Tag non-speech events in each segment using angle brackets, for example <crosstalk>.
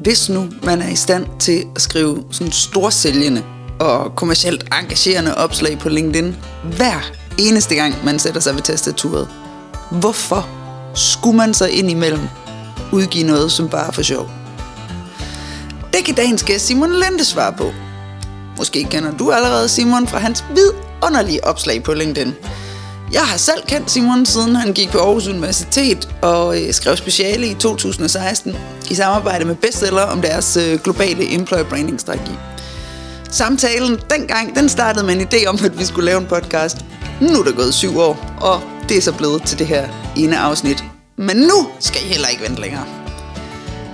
Hvis nu man er i stand til at skrive sådan storsælgende og kommercielt engagerende opslag på LinkedIn hver eneste gang, man sætter sig ved tastaturet, hvorfor skulle man så indimellem udgive noget, som bare er for sjov? Det kan dagens gæst Simon Lente svare på. Måske kender du allerede Simon fra hans vidunderlige opslag på LinkedIn. Jeg har selv kendt Simon, siden han gik på Aarhus Universitet og øh, skrev speciale i 2016 i samarbejde med bestseller om deres øh, globale employer branding strategi. Samtalen dengang, den startede med en idé om, at vi skulle lave en podcast. Nu er der gået syv år, og det er så blevet til det her ene afsnit. Men nu skal I heller ikke vente længere.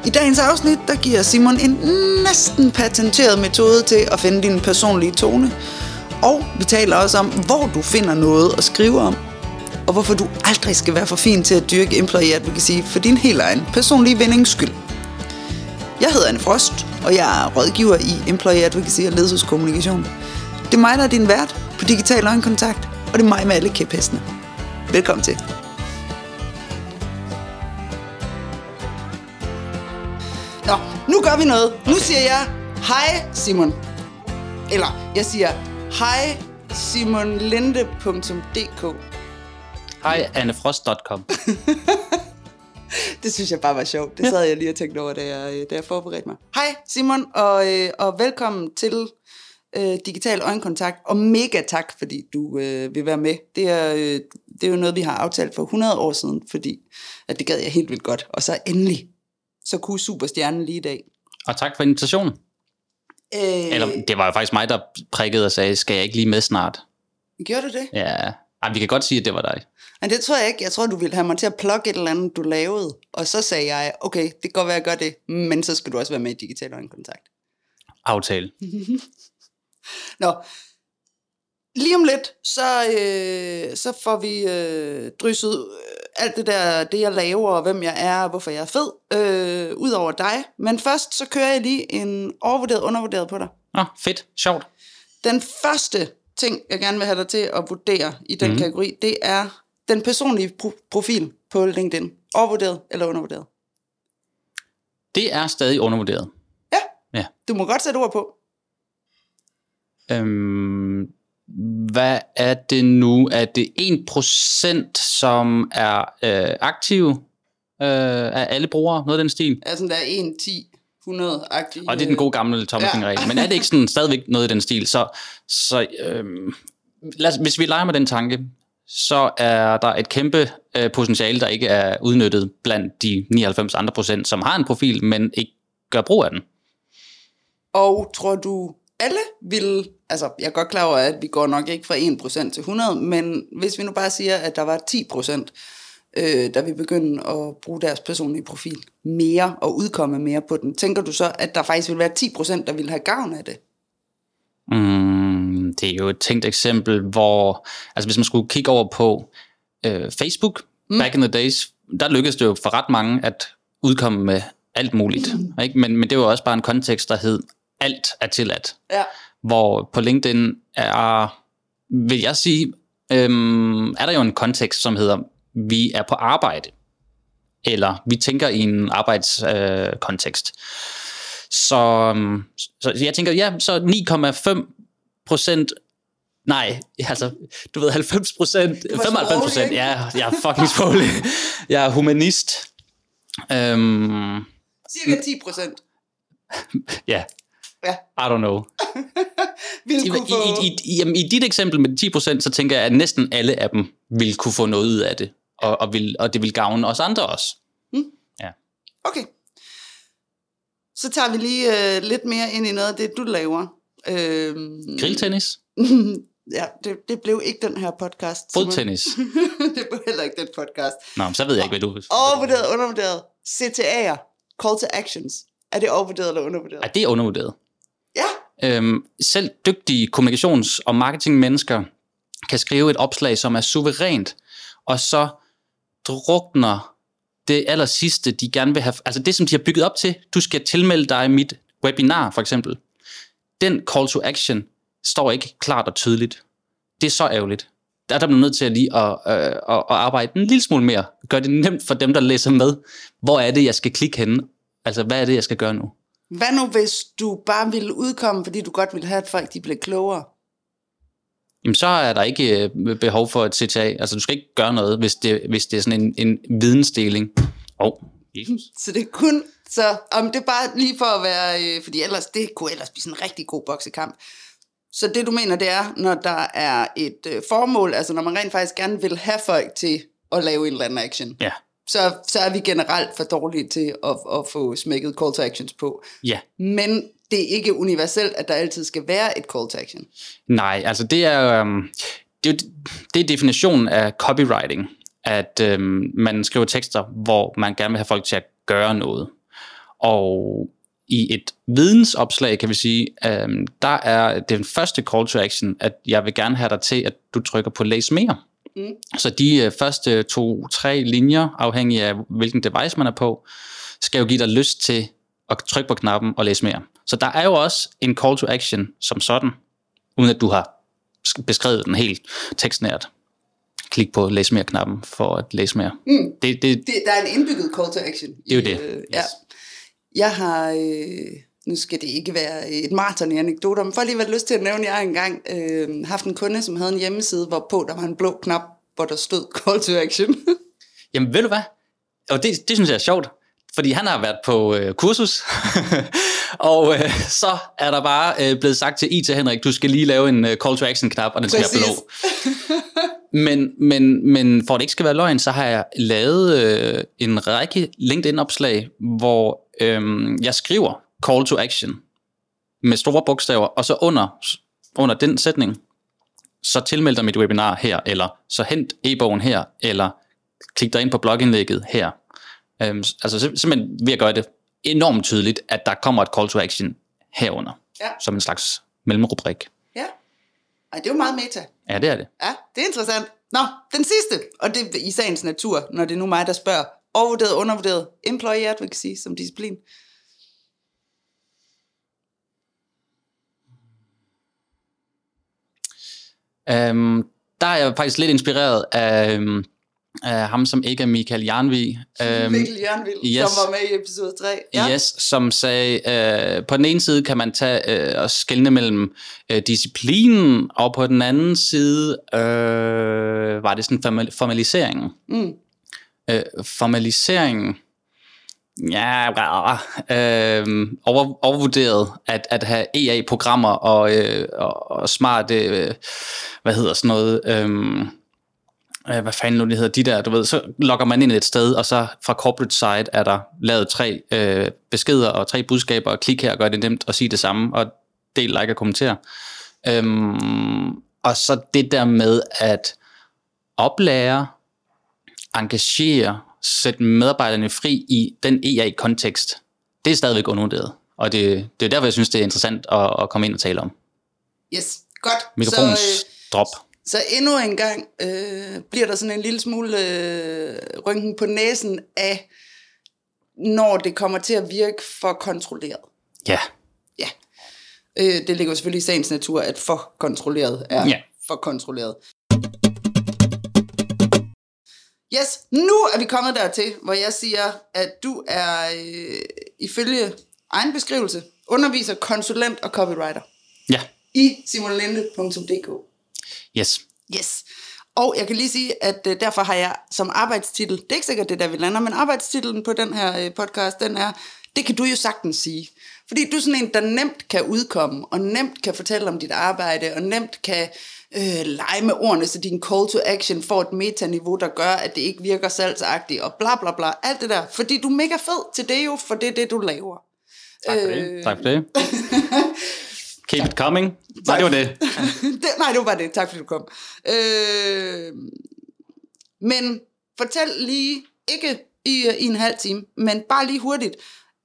I dagens afsnit, der giver Simon en næsten patenteret metode til at finde din personlige tone. Og vi taler også om, hvor du finder noget at skrive om, og hvorfor du aldrig skal være for fin til at dyrke employee advocacy for din helt egen personlige vindings skyld. Jeg hedder Anne Frost, og jeg er rådgiver i Employee Advocacy og ledelseskommunikation. Det er mig, der er din vært på Digital Øjenkontakt, og det er mig med alle kæphestene. Velkommen til. Nå, nu gør vi noget. Nu siger jeg, hej Simon. Eller, jeg siger, hej simonlinde.dk. Hej, annefrost.com. <laughs> Det synes jeg bare var sjovt. Det sad jeg lige og tænkte over, da jeg, da jeg forberedte mig. Hej Simon, og, øh, og velkommen til øh, Digital Øjenkontakt. Og mega tak, fordi du øh, vil være med. Det er, øh, det er jo noget, vi har aftalt for 100 år siden, fordi at det gad jeg helt vildt godt. Og så endelig, så kunne superstjernen lige i dag. Og tak for invitationen. Øh, Eller, det var jo faktisk mig, der prikkede og sagde, skal jeg ikke lige med snart? Gjorde du det? Ja, Ej, vi kan godt sige, at det var dig. Men det tror jeg ikke. Jeg tror, du ville have mig til at plukke et eller andet, du lavede. Og så sagde jeg, okay, det kan godt være, at jeg gør det, men så skal du også være med i Digital Øjenkontakt. Aftale. <laughs> Nå, lige om lidt, så, øh, så får vi øh, drysset alt det der, det jeg laver, og hvem jeg er, og hvorfor jeg er fed, øh, ud over dig. Men først, så kører jeg lige en overvurderet, undervurderet på dig. Nå, fedt. Sjovt. Den første ting, jeg gerne vil have dig til at vurdere i den mm. kategori, det er den personlige pro- profil på LinkedIn. Overvurderet eller undervurderet? Det er stadig undervurderet. Ja, Ja. du må godt sætte ord på. Øhm, hvad er det nu? Er det 1%, som er øh, aktive øh, af alle brugere? Noget af den stil? Er sådan der 1, 10, 100-agtig. Og det er den gode gamle tommelfingerregel. Ja. Men er det ikke sådan stadigvæk noget i den stil? Så, så øhm, lad os, hvis vi leger med den tanke, så er der et kæmpe øh, potentiale, der ikke er udnyttet blandt de 99 andre procent, som har en profil, men ikke gør brug af den. Og tror du, alle vil... Altså, jeg er godt klar over, at vi går nok ikke fra 1% til 100, men hvis vi nu bare siger, at der var 10%, øh, der vil begynde at bruge deres personlige profil mere og udkomme mere på den, tænker du så, at der faktisk vil være 10%, der vil have gavn af det? Mm, det er jo et tænkt eksempel, hvor, altså hvis man skulle kigge over på øh, Facebook, mm. back in the days, der lykkedes det jo for ret mange at udkomme med alt muligt. Mm. Ikke? Men, men det var også bare en kontekst, der hed, alt er tilladt. Ja. Hvor på LinkedIn er, vil jeg sige, øhm, er der jo en kontekst, som hedder, vi er på arbejde. Eller vi tænker i en arbejdskontekst. Øh, kontekst. så, øhm, så jeg tænker, ja, så 9,5 procent Nej, <laughs> altså, du ved, 90 procent, var 95 procent, ja, jeg er fucking sproglig. Jeg er humanist. Øhm, Cirka 10%. ja, Ja, I don't know. <laughs> vil kunne få... i, i, i, jamen, I dit eksempel med de 10%, så tænker jeg, at næsten alle af dem vil kunne få noget ud af det, og, og, vil, og det vil gavne os andre også. Okay. Så tager vi lige øh, lidt mere ind i noget af det, du laver. Øhm, <laughs> Grilltennis, ja, det, det blev ikke den her podcast. Fodtennis. <laughs> det blev heller ikke den podcast. Nå, men så ved jeg ikke, hvad du... Overvurderet, undervurderet. CTA'er, call to actions. Er det overvurderet eller undervurderet? Ej, det er undervurderet. Ja, Øhm, selv dygtige kommunikations- og marketingmennesker kan skrive et opslag, som er suverænt, og så drukner det aller sidste, de gerne vil have, altså det, som de har bygget op til, du skal tilmelde dig mit webinar, for eksempel. Den call to action står ikke klart og tydeligt. Det er så ærgerligt. Der er der bliver nødt til at lige at, øh, at, at arbejde en lille smule mere. Gør det nemt for dem, der læser med. Hvor er det, jeg skal klikke henne? Altså, hvad er det, jeg skal gøre nu? Hvad nu, hvis du bare ville udkomme, fordi du godt ville have, at folk de blev klogere? Jamen, så er der ikke øh, behov for et CTA. Altså, du skal ikke gøre noget, hvis det, hvis det er sådan en, en vidensdeling. Åh, oh, Jesus. Så det er kun, så om det er bare lige for at være, øh, fordi ellers, det kunne ellers blive sådan en rigtig god boksekamp. Så det du mener, det er, når der er et øh, formål, altså når man rent faktisk gerne vil have folk til at lave en eller anden action, Ja, så, så er vi generelt for dårlige til at, at få smækket call to actions på. ja. Men det er ikke universelt, at der altid skal være et call to action. Nej, altså det er, øhm, det, er det er definitionen af copywriting, at øhm, man skriver tekster, hvor man gerne vil have folk til at gøre noget. Og i et vidensopslag, kan vi sige, øhm, der er den første call to action, at jeg vil gerne have dig til, at du trykker på læs mere. Mm. Så de øh, første to-tre linjer, afhængig af hvilken device man er på, skal jo give dig lyst til at trykke på knappen og læse mere. Så der er jo også en call to action som sådan, uden at du har sk- beskrevet den helt tekstnært. Klik på læs mere knappen for at læse mere. Mm. Det, det, Det, der er en indbygget call to action. Det er jo det. Øh, Yes. ja. Jeg har, øh, nu skal det ikke være et maraton i anekdoter, men for alligevel lyst til at nævne, at jeg engang øh, haft en kunde, som havde en hjemmeside, hvorpå der var en blå knap, hvor der stod call to action. <laughs> Jamen ved du hvad? Og det, det synes jeg er sjovt, fordi han har været på øh, kursus, <laughs> og øh, så er der bare øh, blevet sagt til IT Henrik, du skal lige lave en øh, call to action knap, og den skal være Præcis. blå. <laughs> Men, men, men for at det ikke skal være løgn, så har jeg lavet øh, en række LinkedIn-opslag, hvor øh, jeg skriver call to action med store bogstaver, og så under, under den sætning, så tilmeld dig mit webinar her, eller så hent e-bogen her, eller klik dig ind på blogindlægget her. Øhm, altså sim- simpelthen ved at gøre det enormt tydeligt, at der kommer et call to action herunder, Ja. som en slags mellemrubrik. ja. Ej, det er jo meget meta. Ja, det er det. Ja, det er interessant. Nå, den sidste, og det er i sagens natur, når det er nu mig, der spørger. Overvurderet, undervurderet, employee advocacy som disciplin. Øhm, der er jeg faktisk lidt inspireret af, øhm, af ham, som ikke er Michael Jarnvig. Øhm, Mikkel Jørnvild, yes. som var med i episode 3. Ja. Yes, som sagde, øh, på den ene side kan man tage øh, og skelne mellem øh, disciplinen, og på den anden side øh, var det sådan formal- formaliseringen. Mm. Øh, formaliseringen, ja, øh, over, overvurderet at, at have EA-programmer og, øh, og, og smart, øh, hvad hedder sådan noget, øhm, øh, hvad fanden nu det hedder, de der, du ved, så logger man ind et sted, og så fra corporate side er der lavet tre øh, beskeder og tre budskaber, og klik her og gør det nemt at sige det samme, og del, like og kommentere. Øhm, og så det der med at oplære, engagere, sætte medarbejderne fri i den EA-kontekst, det er stadigvæk undervurderet. Og det, det er derfor, jeg synes, det er interessant at, at komme ind og tale om. Yes, godt. Mikrofonens Så, øh, drop. så endnu en gang øh, bliver der sådan en lille smule øh, rynken på næsen af, når det kommer til at virke for kontrolleret. Ja, Ja. Øh, det ligger jo selvfølgelig i sagens natur, at for kontrolleret er Ja. for kontrolleret. Yes, nu er vi kommet dertil, hvor jeg siger, at du er øh, ifølge egen beskrivelse underviser, konsulent og copywriter ja, i simonlinde.dk. yes. Yes. Og jeg kan lige sige, at øh, derfor har jeg som arbejdstitel, det er ikke sikkert det der vi lander, men arbejdstitlen på den her øh, podcast, den er, det kan du jo sagtens sige. Fordi du er sådan en, der nemt kan udkomme, og nemt kan fortælle om dit arbejde, og nemt kan øh, lege med ordene, så din call to action får et metaniveau, der gør, at det ikke virker salgsagtigt, og bla bla bla, alt det der. Fordi du er mega fed til det jo, for det er det, du laver. Tak for det. Tak for det. <laughs> Keep it coming. Nej, det var det. <laughs> det, nej, det var bare det. Tak fordi du kom. Øh, men fortæl lige, ikke i, i en halv time, men bare lige hurtigt,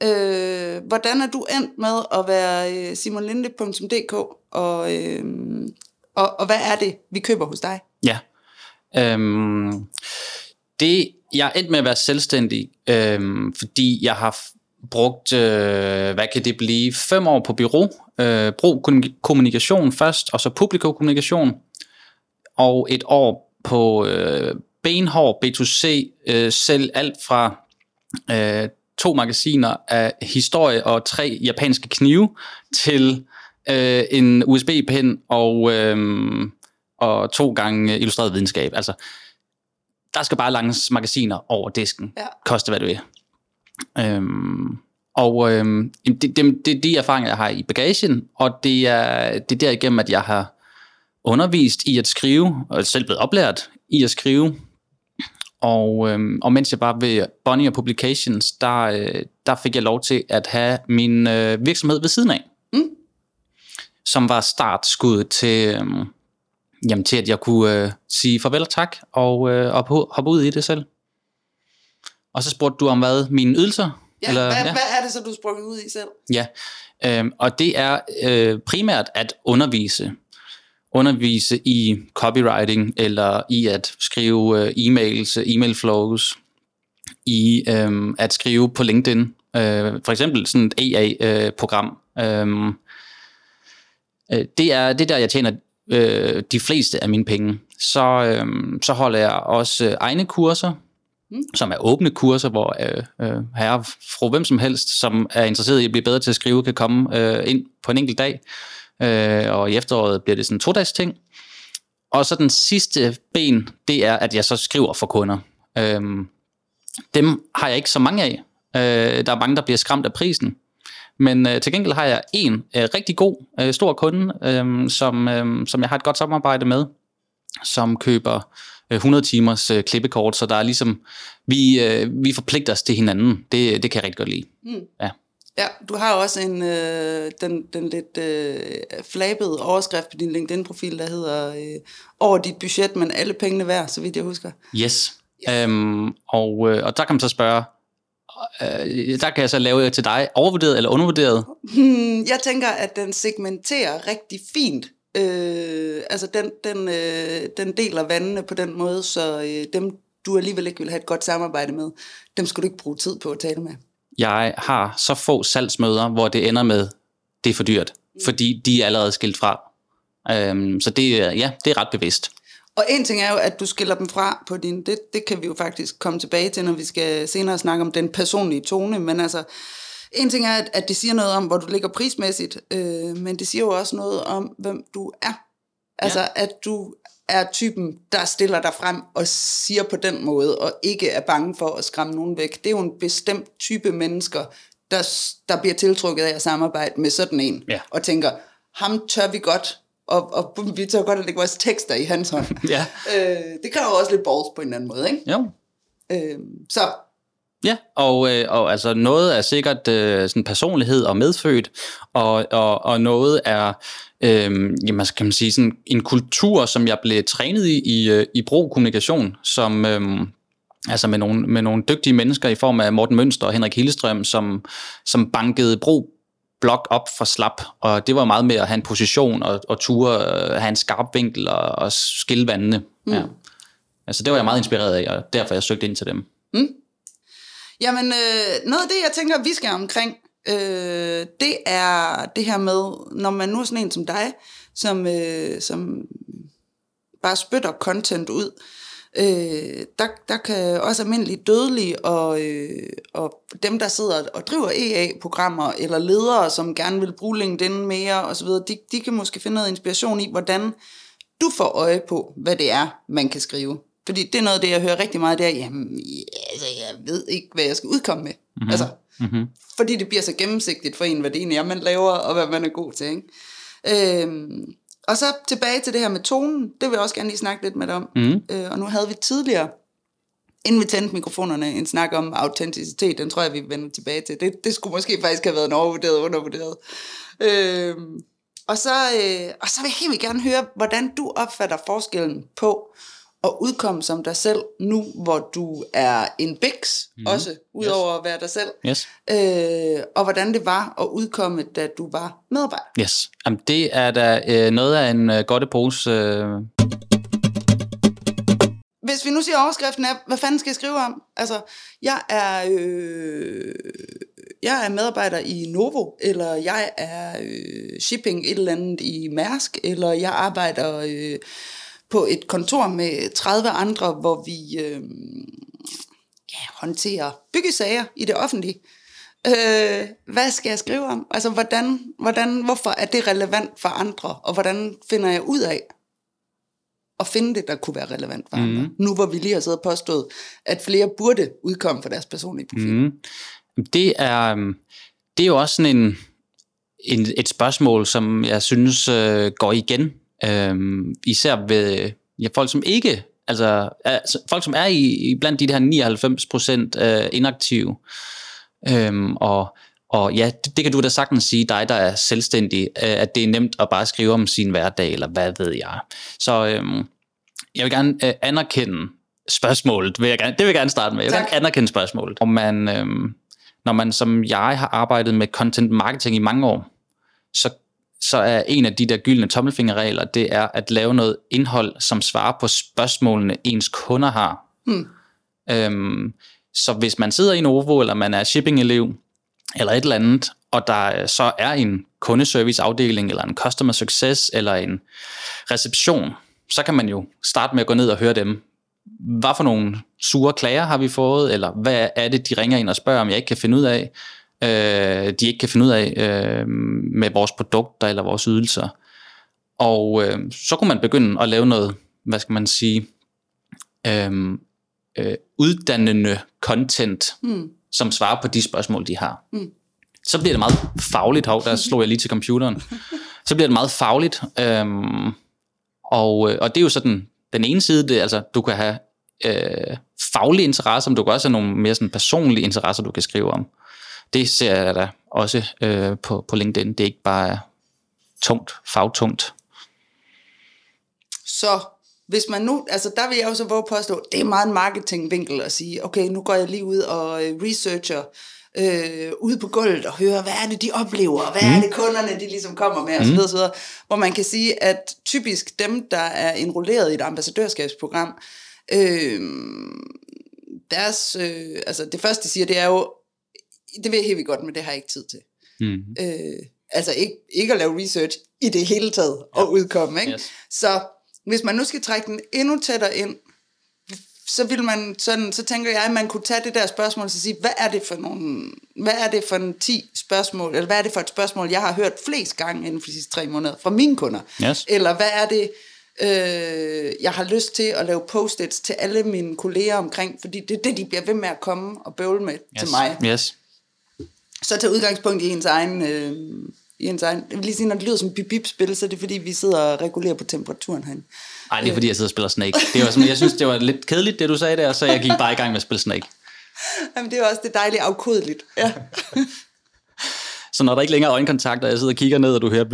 øh, hvordan er du endt med at være øh, simonlinde.dk, og, øh, og, og hvad er det, vi køber hos dig? Ja. Øhm, det, jeg er endt med at være selvstændig, øhm, fordi jeg har brugt, øh, hvad kan det blive, fem år på bureau. Øh, brug kommunikation først, og så publikokommunikation. Og et år på øh, benhård B2C, øh, selv alt fra øh, to magasiner af historie og tre japanske knive til øh, en USB-pen og, øh, og to gange illustreret videnskab. Altså, der skal bare langes magasiner over disken. Ja. Koste hvad det vil. Øhm, og øhm, det, det, det er de erfaringer, jeg har i bagagen, og det er, det er derigennem, at jeg har undervist i at skrive, og selv blevet oplært i at skrive. Og, øhm, og mens jeg var ved Bonnier Publications, der, øh, der fik jeg lov til at have min øh, virksomhed ved siden af. Mm. Som var startskuddet til, øhm, jamen, til at jeg kunne øh, sige farvel og tak, og, øh, og ho- hoppe ud i det selv. Og så spurgte du om hvad? Mine ydelser? Ja, Eller, hvad, ja. hvad er det så, du sprunget ud i selv? Ja, øhm, og det er øh, primært at undervise. Undervise i copywriting, eller i at skrive øh, e-mails, e-mail flows, i øh, at skrive på LinkedIn. Øh, for eksempel sådan et EA-program. Øh, øh, det, er, det er der, jeg tjener øh, de fleste af mine penge. Så, øh, så holder jeg også øh, egne kurser, mm. som er åbne kurser, hvor øh, øh, herre, fru hvem som helst, som er interesseret i at blive bedre til at skrive, kan komme øh, ind på en enkelt dag. Øh, og i efteråret bliver det sådan en to-dags ting. Og så den sidste ben, det er, at jeg så skriver for kunder. Øh, dem har jeg ikke så mange af. Øh, der er mange, der bliver skræmt af prisen. Men øh, til gengæld har jeg en øh, rigtig god, øh, stor kunde, øh, som, øh, som jeg har et godt samarbejde med, som køber 100 timers øh, klippekort, så der er ligesom, vi, øh, vi forpligter os til hinanden. Det, det kan jeg rigtig godt lide. Mm. Ja. Ja, du har også en, øh, den, den lidt øh, flabede overskrift på din LinkedIn-profil, der hedder øh, over dit budget, men alle pengene værd, så vidt jeg husker. Yes. Øhm, og, øh, og der kan man så spørge, øh, der kan jeg så lave til dig, overvurderet eller undervurderet? Hmm, jeg tænker, at den segmenterer rigtig fint. Øh, altså den, den, øh, den deler vandene på den måde, så øh, dem, du alligevel ikke vil have et godt samarbejde med, dem skal du ikke bruge tid på at tale med. Jeg har så få salgsmøder, hvor det ender med, det er for dyrt, mm. fordi de er allerede skilt fra. Øhm, så det, ja, det er ret bevidst. Og en ting er jo, at du skiller dem fra på din, det, det kan vi jo faktisk komme tilbage til, når vi skal senere snakke om den personlige tone, men altså, en ting er, at, at det siger noget om, hvor du ligger prismæssigt, øh, men det siger jo også noget om, hvem du er. Altså, ja. at du er typen, der stiller dig frem og siger på den måde, og ikke er bange for at skræmme nogen væk. Det er jo en bestemt type mennesker, der, der bliver tiltrukket af at samarbejde med sådan en, ja. og tænker, ham tør vi godt, og, og vi tør godt at lægge vores tekster i hans hånd. <laughs> ja. øh, det kræver også lidt balls på en anden måde, ikke? Jo. Øh, så Ja, og, øh, og altså noget er sikkert øh, sådan personlighed og medfødt, og, og, og noget er, øh, jamen, kan man sige, sådan en kultur, som jeg blev trænet i i, øh, i brugkommunikation, som øh, altså med nogle, med nogle dygtige mennesker i form af Morten Mønster og Henrik Hillestrøm, som, som bankede brug blok op for slap, og det var meget med at have en position og, og ture, øh, have en skarp vinkel og, og skille vandene. Mm. Ja. Altså det var jeg meget inspireret af, og derfor jeg søgte ind til dem. Mm. Jamen, øh, noget af det, jeg tænker, vi skal omkring, øh, det er det her med, når man nu er sådan en som dig, som, øh, som bare spytter content ud, øh, der, der kan også almindelige dødelige og, øh, og dem, der sidder og driver EA-programmer, eller ledere, som gerne vil bruge LinkedIn mere osv., de, de kan måske finde noget inspiration i, hvordan du får øje på, hvad det er, man kan skrive. Fordi det er noget af det, jeg hører rigtig meget, det er, jamen, altså, jeg ved ikke, hvad jeg skal udkomme med. Mm-hmm. Altså, mm-hmm. Fordi det bliver så gennemsigtigt for en, hvad det egentlig er, man laver, og hvad man er god til. Ikke? Øhm, og så tilbage til det her med tonen, det vil jeg også gerne lige snakke lidt med dig om. Mm-hmm. Øh, og nu havde vi tidligere, inden vi tændte mikrofonerne, en snak om autenticitet, den tror jeg, vi vender tilbage til. Det, det skulle måske faktisk have været en overvurderet undervurderet. Øhm, og, så, øh, og så vil jeg helt gerne høre, hvordan du opfatter forskellen på at udkomme som dig selv nu, hvor du er en biks mm. også, udover yes. at være dig selv. Yes. Øh, og hvordan det var at udkomme, da du var medarbejder. Yes. Jamen, det er da øh, noget af en øh, godt pose. Øh... Hvis vi nu siger overskriften er, hvad fanden skal jeg skrive om? Altså, jeg er, øh, jeg er medarbejder i Novo, eller jeg er øh, shipping et eller andet i Mærsk, eller jeg arbejder... Øh, på et kontor med 30 andre, hvor vi øh, ja, håndtere byggesager i det offentlige. Øh, hvad skal jeg skrive om? Altså, hvordan, hvordan, hvorfor er det relevant for andre? Og hvordan finder jeg ud af at finde det, der kunne være relevant for andre? Mhm. Nu hvor vi lige har siddet og påstået, at flere burde udkomme for deres personlige profil. Mm. Det er, øhm, det er jo også sådan en, en, et spørgsmål, som jeg synes øh, går igen. Øhm, især ved ja, folk, som ikke, altså, altså folk, som er i, i blandt de der 99 procent øh, inaktive. Øhm, og, og ja, det, det kan du da sagtens sige, dig der er selvstændig, øh, at det er nemt at bare skrive om sin hverdag, eller hvad ved jeg. Så øhm, jeg vil gerne øh, anerkende spørgsmålet, vil jeg gerne, det vil jeg gerne starte med. Jeg vil Tak. gerne anerkende spørgsmålet. Om man, øhm, når man som jeg har arbejdet med content marketing i mange år, så, så er en af de der gyldne tommelfingerregler, det er at lave noget indhold, som svarer på spørgsmålene, ens kunder har. Hmm. Øhm, så hvis man sidder i Novo, eller man er shipping-elev, eller et eller andet, og der så er en kundeserviceafdeling, eller en customer success, eller en reception, så kan man jo starte med at gå ned og høre dem. Hvad for nogle sure klager har vi fået, eller hvad er det, de ringer ind og spørger, om jeg ikke kan finde ud af, øh, de ikke kan finde ud af øh, med vores produkter eller vores ydelser. Og øh, så kunne man begynde at lave noget, hvad skal man sige, øh, øh, uddannende content, Hmm. som svarer på de spørgsmål, de har. Mm. Så bliver det meget fagligt. Hov, der slog jeg lige til computeren. <laughs> Så bliver det meget fagligt. Øhm, og, øh, og det er jo sådan den ene side, det, altså du kan have øh, faglige interesser, men du kan også have nogle mere sådan personlige interesser, du kan skrive om. Det ser jeg da også øh, på, på LinkedIn. Det er ikke bare tungt, fagtungt. Så hvis man nu, altså der vil jeg jo så våge påstå, det er meget en marketingvinkel at sige, okay, nu går jeg lige ud og øh, researcher øh, ude på gulvet og hører, hvad er det, de oplever, hvad mm. er det, kunderne de ligesom kommer med, osv., osv., hvor man kan sige, at typisk dem, der er enrolleret i et ambassadørskabsprogram, øh, deres, øh, altså det første, de siger, det er jo, det vil jeg helt vildt godt, men det har jeg ikke tid til. Mm. Øh, altså ikke, ikke at lave research i det hele taget og udkomme. Ikke? Yes. Så hvis man nu skal trække den endnu tættere ind, så vil man sådan, så tænker jeg, at man kunne tage det der spørgsmål og så sige, hvad er det for nogle, hvad er det for en 10 spørgsmål, eller hvad er det for et spørgsmål, jeg har hørt flest gange inden for de sidste tre måneder fra mine kunder? Yes. Eller hvad er det, øh, jeg har lyst til at lave post-its til alle mine kolleger omkring, fordi det er det, de bliver ved med at komme og bøvle med yes. til mig Yes. Så tage udgangspunkt i ens egen... Øh, i ens egen jeg vil lige sige, når det lyder som bip-bip-spil, så er det fordi, vi sidder og regulerer på temperaturen herinde. Nej, det er fordi, jeg sidder og spiller Snake. Det var sådan, jeg synes, det var lidt kedeligt, det du sagde der, så jeg gik bare i gang med at spille Snake. Jamen, det er også det dejlige afkodeligt. Ja. Så når der ikke længere er øjenkontakt, og jeg sidder og kigger ned, og du hører...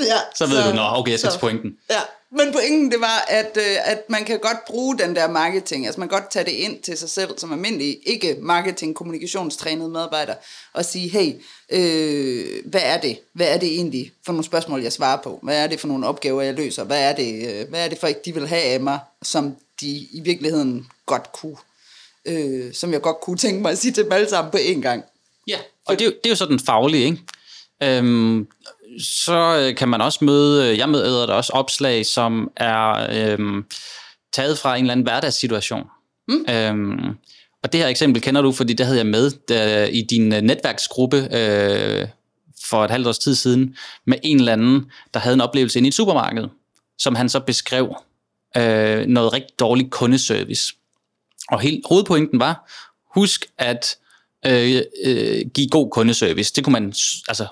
ja Så ved du, nå, okay, jeg skal til pointen. Ja, men pointen det var, at, øh, at man kan godt bruge den der marketing, altså man kan godt tage det ind til sig selv som almindelig, ikke marketing, kommunikationstrænet medarbejder, og sige, hey, øh, hvad er det? Hvad er det egentlig for nogle spørgsmål, jeg svarer på? Hvad er det for nogle opgaver, jeg løser? Hvad er det, øh, hvad er det for, de vil have af mig, som de i virkeligheden godt kunne, øh, som jeg godt kunne tænke mig at sige til dem alle sammen på én gang? Ja, og det er, jo, det er jo så den faglige, ikke? Øhm, så øh, kan man også møde, øh, jeg møder der også opslag, som er øhm, taget fra en eller anden hverdagssituation. Mm. Øhm, og det her eksempel kender du, fordi det havde jeg med der, i din øh, netværksgruppe øh, for et halvt års tid siden, med en eller anden, der havde en oplevelse inde i et supermarked, som han så beskrev øh, noget rigtig dårlig kundeservice. Og helt hovedpointen var, husk at øh, øh, give god kundeservice. Det kunne man altså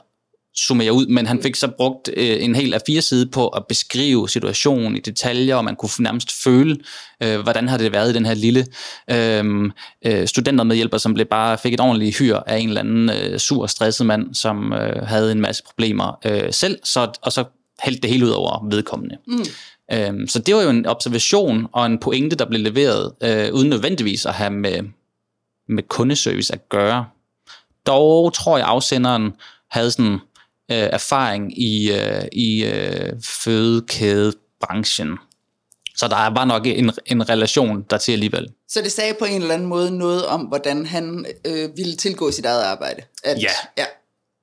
summere ud, men han fik så brugt øh, en hel af fire side på at beskrive situationen i detaljer, og man kunne nærmest føle, øh, hvordan har det været i den her lille øh, øh, studentermedhjælper, som blev bare fik et ordentligt hyr af en eller anden øh, sur, stresset mand, som øh, havde en masse problemer øh, selv, så, og så hældte det hele ud over vedkommende. Mm. Øhm, så det var jo en observation og en pointe, der blev leveret, øh, uden nødvendigvis at have med, med kundeservice at gøre. Dog tror jeg, afsenderen havde sådan øh, erfaring i, øh, i øh, fødekædebranchen. Så der var nok en, en relation der til alligevel. Så det sagde på en eller anden måde noget om, hvordan han øh, ville tilgå sit eget arbejde. At, Ja. ja.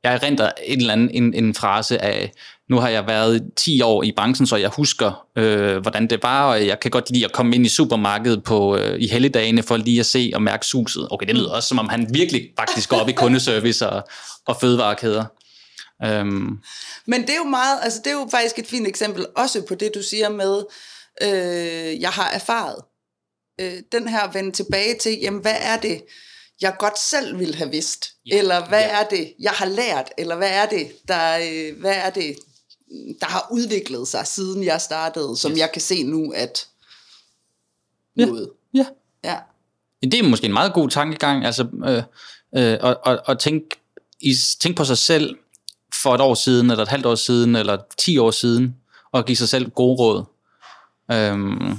jeg erindrer en eller anden en, en frase af, nu har jeg været 10 år i branchen, så jeg husker, øh, hvordan det var, og jeg kan godt lide at komme ind i supermarkedet på, øh, i helligdagene for lige at se og mærke suset. Okay, det lyder også, som om han virkelig faktisk går op i kundeservice og, og fødevarekæder. Um. Men det er jo meget, altså det er jo faktisk et fint eksempel, også på det, du siger med, øh, jeg har erfaret. Øh, den her vende tilbage til, jamen hvad er det, jeg godt selv ville have vidst? Ja. Eller hvad ja. er det, jeg har lært? Eller hvad er det, der, øh, hvad er det, der har udviklet sig, siden jeg startede, som yes. jeg kan se nu, at noget. Ja. ja. ja. Det er måske en meget god tankegang, altså øh, øh, at, at, at tænke, i, tænke på sig selv for et år siden, eller et halvt år siden, eller ti år siden, og give sig selv gode råd, øhm,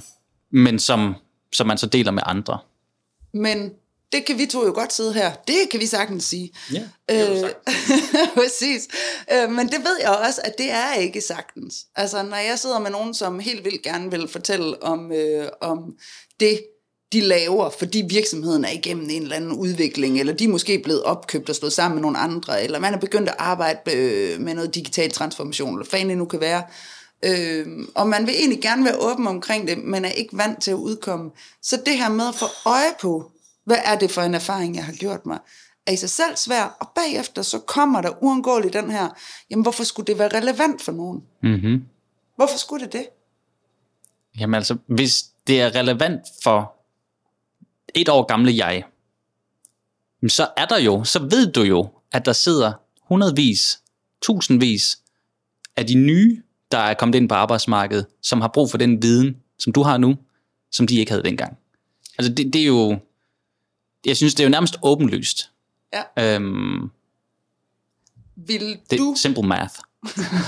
men som, som man så deler med andre. Men det kan vi to jo godt sidde her. Det kan vi sagtens sige. Ja, det øh, <laughs> Præcis. Øh, men det ved jeg også, at det er ikke sagtens. Altså, når jeg sidder med nogen, som helt vildt gerne vil fortælle om, øh, om det, de laver, fordi virksomheden er igennem en eller anden udvikling, eller de er måske blevet opkøbt og slået sammen med nogle andre, eller man er begyndt at arbejde øh, med noget digital transformation, eller hvad det nu kan være. Øh, og man vil egentlig gerne være åben omkring det, men er ikke vant til at udkomme. Så det her med at få øje på, hvad er det for en erfaring, jeg har gjort mig, er i sig selv svær, og bagefter så kommer der uundgåeligt den her, jamen hvorfor skulle det være relevant for nogen? Mm-hmm. Hvorfor skulle det det? Jamen altså, hvis det er relevant for et år gamle jeg, så er der jo, så ved du jo, at der sidder hundredvis, tusindvis af de nye, der er kommet ind på arbejdsmarkedet, som har brug for den viden, som du har nu, som de ikke havde dengang. Altså det, det er jo, jeg synes, det er jo nærmest åbenlyst. Ja. Øhm, Vil det, du... Simple math.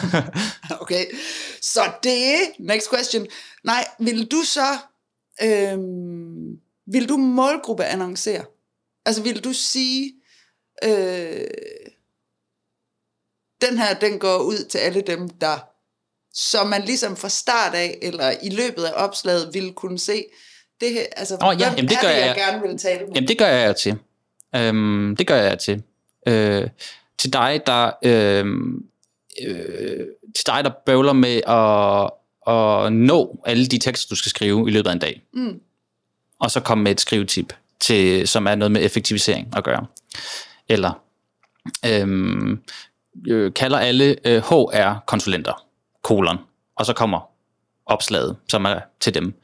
<laughs> okay, så det next question. Nej, vil du så, øhm, vil du målgruppe annoncere? Altså vil du sige, øh, den her, den går ud til alle dem, der, så man ligesom fra start af, eller i løbet af opslaget, ville kunne se, det her, altså, oh, ja, jamen, det gør det, jeg, jeg gerne vil tale med? Jamen, det gør jeg til. Øhm, det gør jeg til. Øh, til dig, der øh, øh, til dig, der bøvler med at, at nå alle de tekster, du skal skrive i løbet af en dag. Mm. Og så komme med et skrivetip, til, som er noget med effektivisering at gøre. Eller øhm, øh, kalder alle øh, HR-konsulenter, kolon, og så kommer opslaget, som er til dem.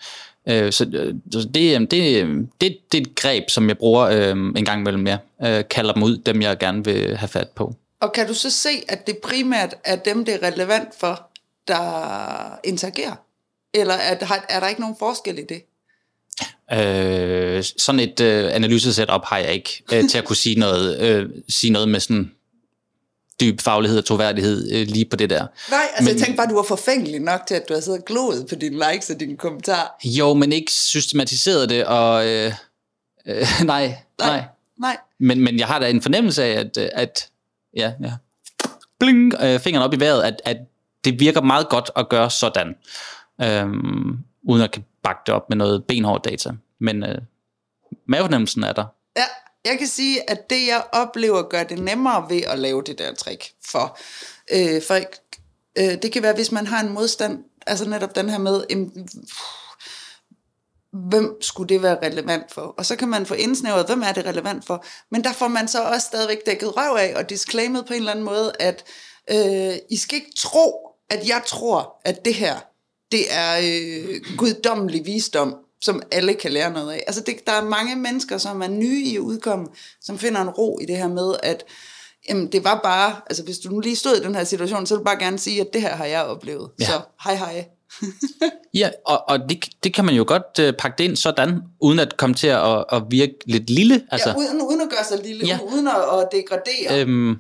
Øh, så øh, det, det, det, det, det er et greb, som jeg bruger øh, en gang imellem mere. Øh, kalder dem ud, dem jeg gerne vil have fat på. Og kan du så se, at det primært er dem, det er relevant for, der interagerer? Eller er, er der ikke nogen forskel i det? Øh, sådan et øh, analysesetup har jeg ikke øh, til at kunne sige noget, øh, sige noget med sådan dyb faglighed og troværdighed øh, lige på det der. Nej, altså men, jeg tænkte bare, du var forfængelig nok til, at du har siddet og gloet på dine likes og dine kommentarer. Jo, men ikke systematiseret det, og øh, øh, <laughs> nej, nej, nej. nej. Men, men jeg har da en fornemmelse af, at, at ja, ja, bling, øh, fingeren op i vejret, at, at det virker meget godt at gøre sådan, øh, uden at kan bakke det op med noget benhård data. Men øh, mavefornemmelsen er der. Ja, jeg kan sige, at det jeg oplever gør det nemmere ved at lave det der trick for øh, folk. Øh, det kan være, hvis man har en modstand, altså netop den her med, øh, hvem skulle det være relevant for? Og så kan man få indsnævret, hvem er det relevant for? Men der får man så også stadigvæk dækket røv af og disclaimet på en eller anden måde, at øh, I skal ikke tro, at jeg tror, at det her, det er øh, guddommelig visdom, som alle kan lære noget af. Altså det, der er mange mennesker, som er nye i at udkomme, som finder en ro i det her med, at jamen, det var bare, altså hvis du nu lige stod i den her situation, så vil du bare gerne sige, at det her har jeg oplevet. Ja. Så hej hej. <laughs> ja, og, og det, det kan man jo godt uh, pakke det ind sådan, uden at komme til at, at virke lidt lille. Altså. Ja, uden, uden at gøre sig lille, ja. uden at, at degradere. Øhm,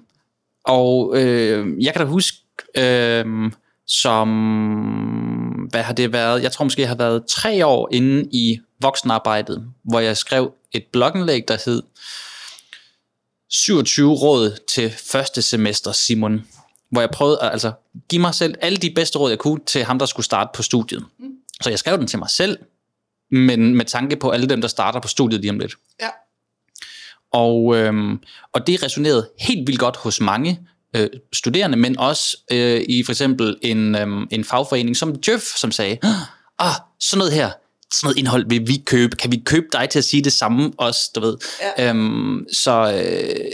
og øh, jeg kan da huske, øh, som, hvad har det været? Jeg tror måske, jeg har været tre år inde i voksenarbejdet, hvor jeg skrev et blogindlæg, der hed 27 råd til første semester, Simon. Hvor jeg prøvede at altså, give mig selv alle de bedste råd, jeg kunne til ham, der skulle starte på studiet. Så jeg skrev den til mig selv, men med tanke på alle dem, der starter på studiet lige om lidt. Ja. Og, øhm, og det resonerede helt vildt godt hos mange, øh, studerende, men også øh, i for eksempel en, øh, en fagforening som Djøf, som sagde, ah, sådan noget her, sådan noget indhold vil vi købe. Kan vi købe dig til at sige det samme også, du ved? Ja. Øhm, så øh,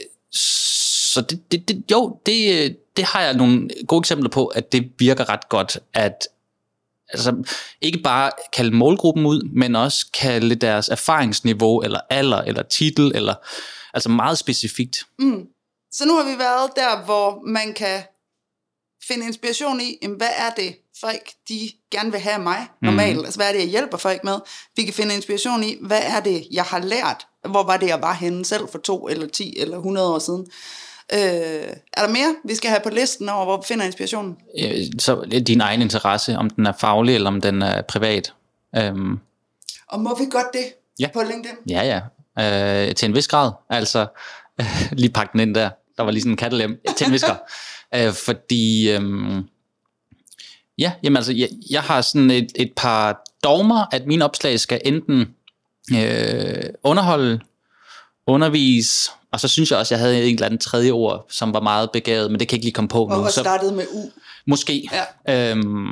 så det, det, det, jo, det, det har jeg nogle gode eksempler på, at det virker ret godt, at altså, ikke bare kalde målgruppen ud, men også kalde deres erfaringsniveau, eller alder, eller titel, eller altså meget specifikt. Mm. Så nu har vi været der, hvor man kan finde inspiration i, jamen, hvad er det, folk de gerne vil have mig normalt? Mm. Altså, hvad er det, jeg hjælper folk med? Vi kan finde inspiration i, hvad er det, jeg har lært? Hvor var det, jeg var henne selv for to, eller 10, eller 100 år siden? Øh, er der mere, vi skal have på listen over, hvor vi finder inspirationen? Så din egen interesse, om den er faglig, eller om den er privat. Øhm. Og må vi godt det ja. på LinkedIn? Ja, ja. Øh, til en vis grad. Altså, <laughs> lige pakke den ind der. Der var lige sådan en kattelem. Til en <laughs> øh, fordi, øhm, ja, jamen altså, jeg, jeg har sådan et, et par dogmer, at mine opslag skal enten øh, underholde, undervise, og så synes jeg også, jeg havde en eller anden tredje ord, som var meget begavet, men det kan jeg ikke lige komme på nu. Og startede med U. Måske. Ja. Øhm,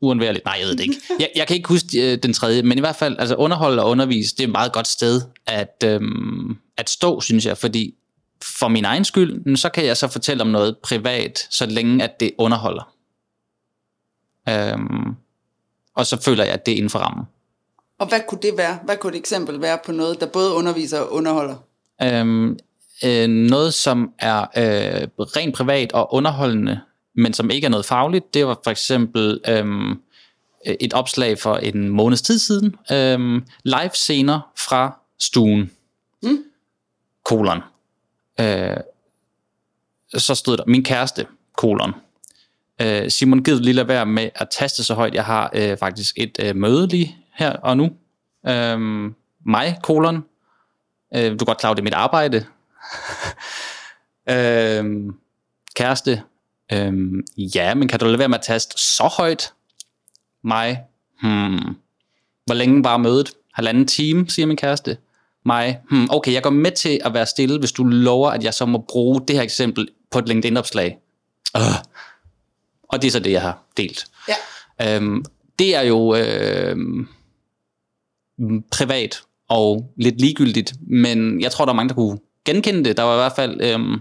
uundværligt. Nej, jeg ved det ikke. <laughs> Jeg, jeg kan ikke huske øh, den tredje, men i hvert fald, altså underholde og undervise, det er et meget godt sted at, øhm, at stå, synes jeg, fordi for min egen skyld, så kan jeg så fortælle om noget privat, så længe at det underholder. Øhm, og så føler jeg, at det er inden for rammen. Og hvad kunne det være? Hvad kunne et eksempel være på noget, der både underviser og underholder? Øhm, øh, noget, som er øh, rent privat og underholdende, men som ikke er noget fagligt, det var for eksempel øh, et opslag for en måneds tid siden. Øh, live scener fra stuen. Mm. Kolon. Øh, så stod der, min kæreste, kolon. Øh, Simon, giv lige lade være med at taste så højt. Jeg har øh, faktisk et øh, møde lige her og nu. Øh, mig, kolon. Øh, du kan godt klare, det er mit arbejde. <laughs> øhm, kæreste. Øhm, ja, men kan du lade være med at taste så højt? Mig. Hmm. Hvor længe var mødet? Halvanden time, siger min kæreste. Mig. Hmm. Okay, jeg går med til at være stille, hvis du lover, at jeg så må bruge det her eksempel på et LinkedIn-opslag. Uh. Og det er så det, jeg har delt. Ja. Øhm, det er jo øh, privat og lidt ligegyldigt, men jeg tror, der er mange, der kunne genkende det. Der var i hvert fald øhm,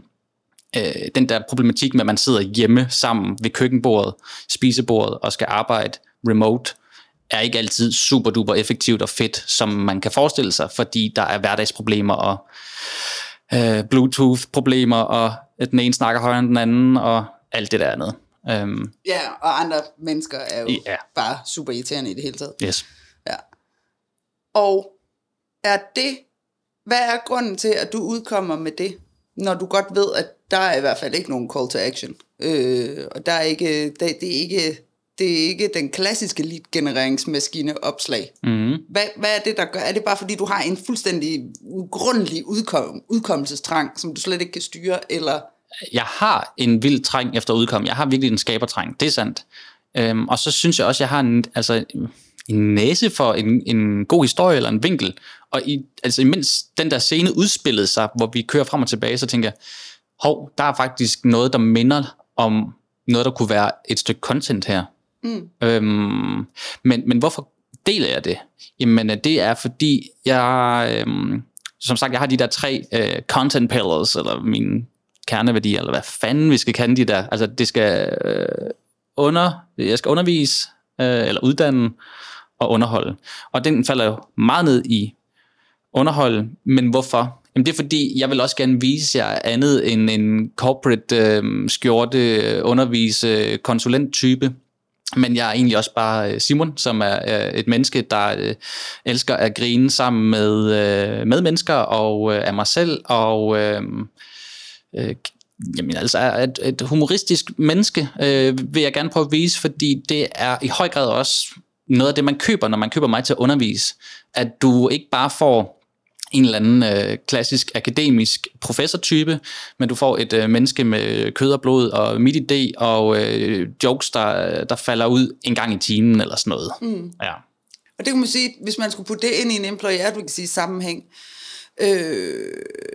øh, den der problematik med, at man sidder hjemme sammen ved køkkenbordet, spisebordet og skal arbejde remote, er ikke altid super duper effektivt og fedt, som man kan forestille sig, fordi der er hverdagsproblemer og øh, Bluetooth-problemer, og at den ene snakker højere end den anden, og alt det der andet. Um, ja, og andre mennesker er jo ja. bare super irriterende i det hele taget. Yes. Ja. Og er det hvad er grunden til, at du udkommer med det, når du godt ved, at der er i hvert fald ikke nogen call to action? Øh, og der er ikke, det, det, er ikke, det er ikke den klassiske lead-genereringsmaskine opslag. Mm. Hvad, hvad er det, der gør? Er det bare fordi, du har en fuldstændig ugrundelig udkom, udkommelsestrang, som du slet ikke kan styre, eller... Jeg har en vild træng efter udkom. Jeg har virkelig en skabertræng, det er sandt. Øhm, og så synes jeg også, jeg har en, altså, en næse for en, en god historie eller en vinkel. Og i, altså imens den der scene udspillede sig, hvor vi kører frem og tilbage, så tænker jeg, hov, der er faktisk noget, der minder om noget, der kunne være et stykke content her. Mm. Øhm, men, men hvorfor deler jeg det? Jamen, det er fordi, jeg, øhm, som sagt, jeg har de der tre øh, content pillars, eller mine kerneværdier, eller hvad fanden vi skal kende de der. Altså, det skal øh, under, jeg skal undervise, øh, eller uddanne, og underholde. Og den falder jo meget ned i underholde, men hvorfor? Jamen det er fordi, jeg vil også gerne vise jer andet end en corporate øhm, øh, skjorte undervise øh, konsulenttype. Men jeg er egentlig også bare øh, Simon, som er et menneske, der øh, elsker at grine sammen med, øh, med mennesker og øh, af mig selv. Og øh, øh, jamen, altså er et, et humoristisk menneske, øh, vil jeg gerne prøve at vise, fordi det er i høj grad også noget af det, man køber, når man køber mig til at undervise. At du ikke bare får en eller anden øh, klassisk akademisk professortype, men du får et øh, menneske med kød og blod og midt idé og øh, jokes, der, der falder ud en gang i timen eller sådan noget. Mm. Ja. Og det kan man sige, hvis man skulle putte det ind i en employer, du kan sige sammenhæng, øh,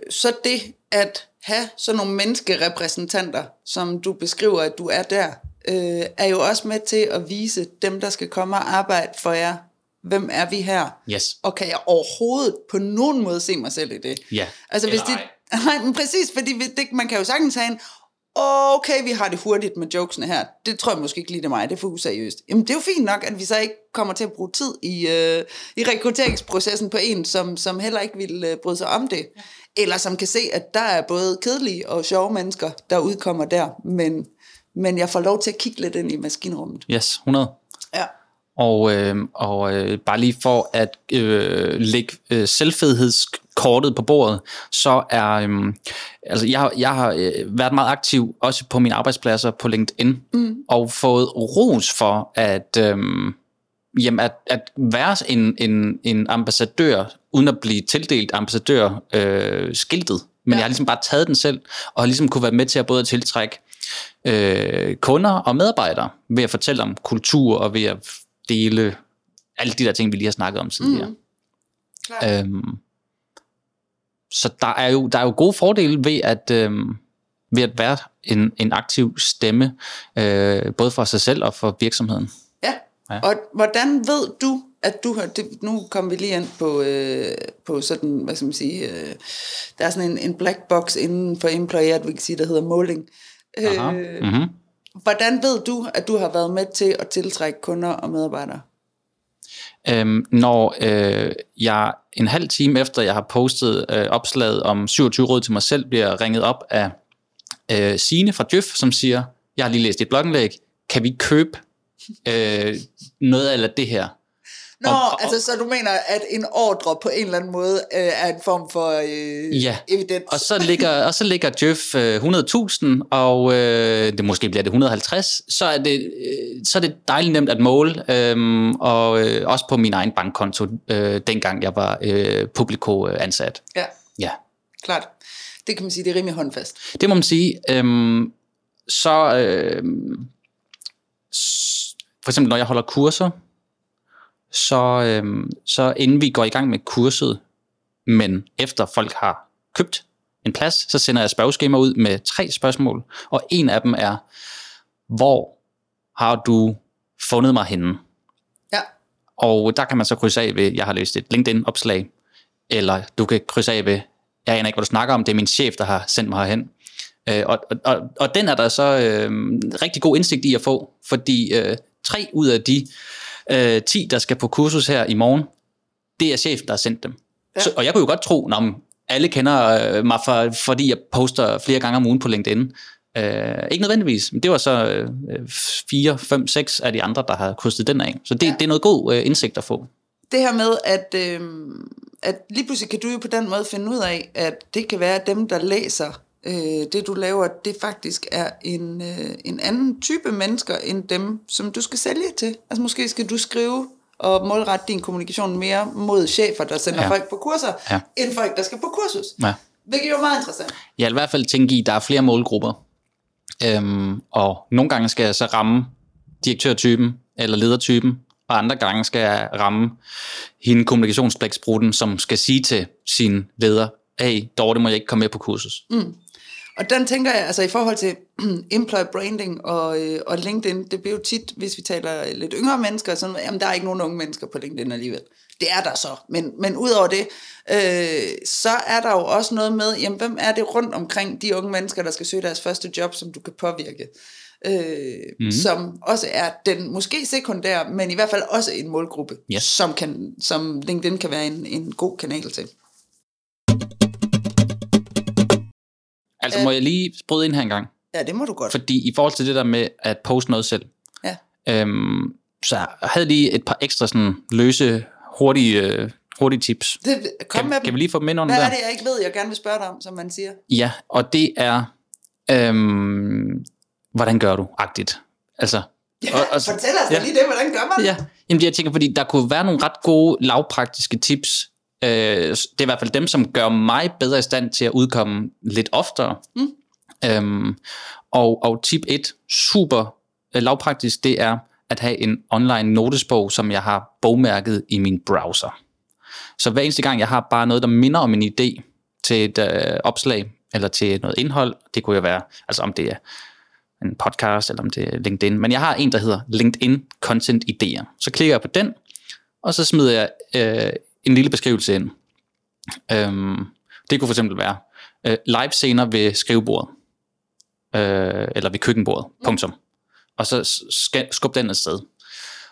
så det, at have sådan nogle menneskerepræsentanter, som du beskriver, at du er der, øh, er jo også med til at vise dem, der skal komme og arbejde for jer, hvem er vi her? Yes. Og kan jeg overhovedet på nogen måde se mig selv i det? Ja. Altså hvis Eller det, <laughs> nej, men præcis, fordi det, man kan jo sagtens have en, okay, vi har det hurtigt med jokesene her. Det tror jeg måske ikke lige det mig, det er for useriøst. Jamen det er jo fint nok, at vi så ikke kommer til at bruge tid i, øh, i rekrutteringsprocessen på en, som, som heller ikke vil øh, bryde sig om det. Eller som kan se, at der er både kedelige og sjove mennesker, der udkommer der, men, men jeg får lov til at kigge lidt ind i maskinrummet. Yes, 100. Og, øh, og øh, bare lige for at øh, lægge øh, selvfedhedskortet på bordet, så er, øh, altså jeg, har- jeg har øh, været meget aktiv, også på mine arbejdspladser på LinkedIn, mm. og fået ros for at, øh, jamen at, at være en, en, en ambassadør, uden at blive tildelt ambassadør øh, skiltet. Men ja. jeg har ligesom bare taget den selv, og har ligesom kunne være med til at både tiltrække øh, kunder og medarbejdere ved at fortælle om kultur og ved at dele alle de der ting, vi lige har snakket om tidligere. Mm. Klart. Øhm, så der er, jo, der er jo gode fordele ved at, øhm, ved at være en, en aktiv stemme, øh, både for sig selv og for virksomheden. Ja. Ja. Og hvordan ved du, at du har, det, nu kommer vi lige ind på, øh, på sådan, hvad skal man sige, øh, der er sådan en, en black box inden for employee advocacy, der hedder måling. Aha. Øh, Mm-hmm hvordan ved du, at du har været med til at tiltrække kunder og medarbejdere? Øhm, når øh, jeg en halv time efter, jeg har postet øh, opslaget om 27 råd til mig selv, bliver ringet op af øh, Sine fra Djøf, som siger, jeg har lige læst dit blogindlæg, kan vi købe øh, noget af det her? Nå, Og- og- altså så du mener, at en ordre på en eller anden måde øh, er en form for øh, Ja. evidens? Og så ligger, og så ligger Djøf øh, 100.000, og øh, det måske bliver det 150, så er det, øh, så er det dejligt nemt at måle, øh, og øh, også på min egen bankkonto, øh, dengang jeg var øh, publiko øh, ansat. Ja, Ja. klart. Det kan man sige, det er rimelig håndfast. Det må man sige. Øhm, så s- for eksempel når jeg holder kurser, så, øhm, så inden vi går i gang med kurset, men efter folk har købt en plads, så sender jeg spørgeskema ud med tre spørgsmål, og en af dem er, hvor har du fundet mig henne? Ja, Og der kan man så krydse af ved, jeg har læst et LinkedIn-opslag, eller du kan krydse af ved, jeg aner ikke, hvad du snakker om, det er min chef, der har sendt mig herhen. Øh, og, og, og, og den er der så øh, rigtig god indsigt i at få, fordi øh, tre ud af de øh, 10, der skal på kursus her i morgen, det er chefen, der har sendt dem. Ja. Så, og jeg kunne jo godt tro, at alle kender øh, mig, for, fordi jeg poster flere gange om ugen på LinkedIn. Øh, ikke nødvendigvis, men det var så øh, 4, 5, 6 af de andre, der har krydset den af. Så det, ja. det er noget god øh, indsigt at få. det her med, at, øh, at lige pludselig kan du jo på den måde finde ud af, at det kan være, at dem, der læser øh, det, du laver, det faktisk er en, øh, en anden type mennesker, end dem, som du skal sælge til. Altså måske skal du skrive og målrette din kommunikation mere mod chefer, der sender ja. Folk på kurser, ja. End folk, der skal på kursus. Ja. Hvilket jo er meget interessant. Jeg vil i hvert fald tænke i, at der er flere målgrupper. Øhm, og nogle gange skal jeg så ramme direktørtypen eller ledertypen, og andre gange skal jeg ramme hende kommunikationsblækspruten, som skal sige til sin leder, hey, Dorte, må jeg ikke komme med på kursus. Mm. Og den tænker jeg, altså i forhold til <clears throat> employer branding og, øh, og LinkedIn, det bliver jo tit, hvis vi taler lidt yngre mennesker, sådan, jamen der er ikke nogen unge mennesker på LinkedIn alligevel. Det er der så, men, men udover det, øh, så er der jo også noget med, jamen hvem er det rundt omkring de unge mennesker, der skal søge deres første job, som du kan påvirke. Øh, mm. Som også er den måske sekundær, men i hvert fald også en målgruppe, Yes. som, kan, som LinkedIn kan være en, en god kanal til. Altså må jeg lige bryde ind her en gang, Ja, det må du godt. fordi i forhold til det der med at poste noget selv, Ja. øhm, så jeg havde lige et par ekstra sådan løse, hurtige, øh, hurtige tips. Det, kom Kan, med kan dem. vi lige få dem ind under Hvad der? er det, jeg ikke ved, jeg gerne vil spørge dig om, som man siger? Ja, og det er, øhm, hvordan gør du, agtigt. Altså, Ja, og, og, fortæl os ja. lige det, hvordan gør man Ja, jamen jeg tænker, fordi der kunne være nogle ret gode, lavpraktiske tips. Øh, det er i hvert fald dem, som gør mig bedre i stand til at udkomme lidt oftere. Mm. Øhm, og, og tip 1, super øh, lavpraktisk, det er at have en online notesbog, som jeg har bogmærket i min browser. Så hver eneste gang, jeg har bare noget, der minder om en idé til et øh, opslag, eller til noget indhold. Det kunne jo være, altså om det er en podcast, eller om det er LinkedIn. Men jeg har en, der hedder LinkedIn Content Idéer. Så klikker jeg på den, og så smider jeg øh, en lille beskrivelse ind. Øhm, det kunne for eksempel være øh, live scener ved skrivebordet, øh, eller ved køkkenbordet, punktum. Og så skal, skub den afsted.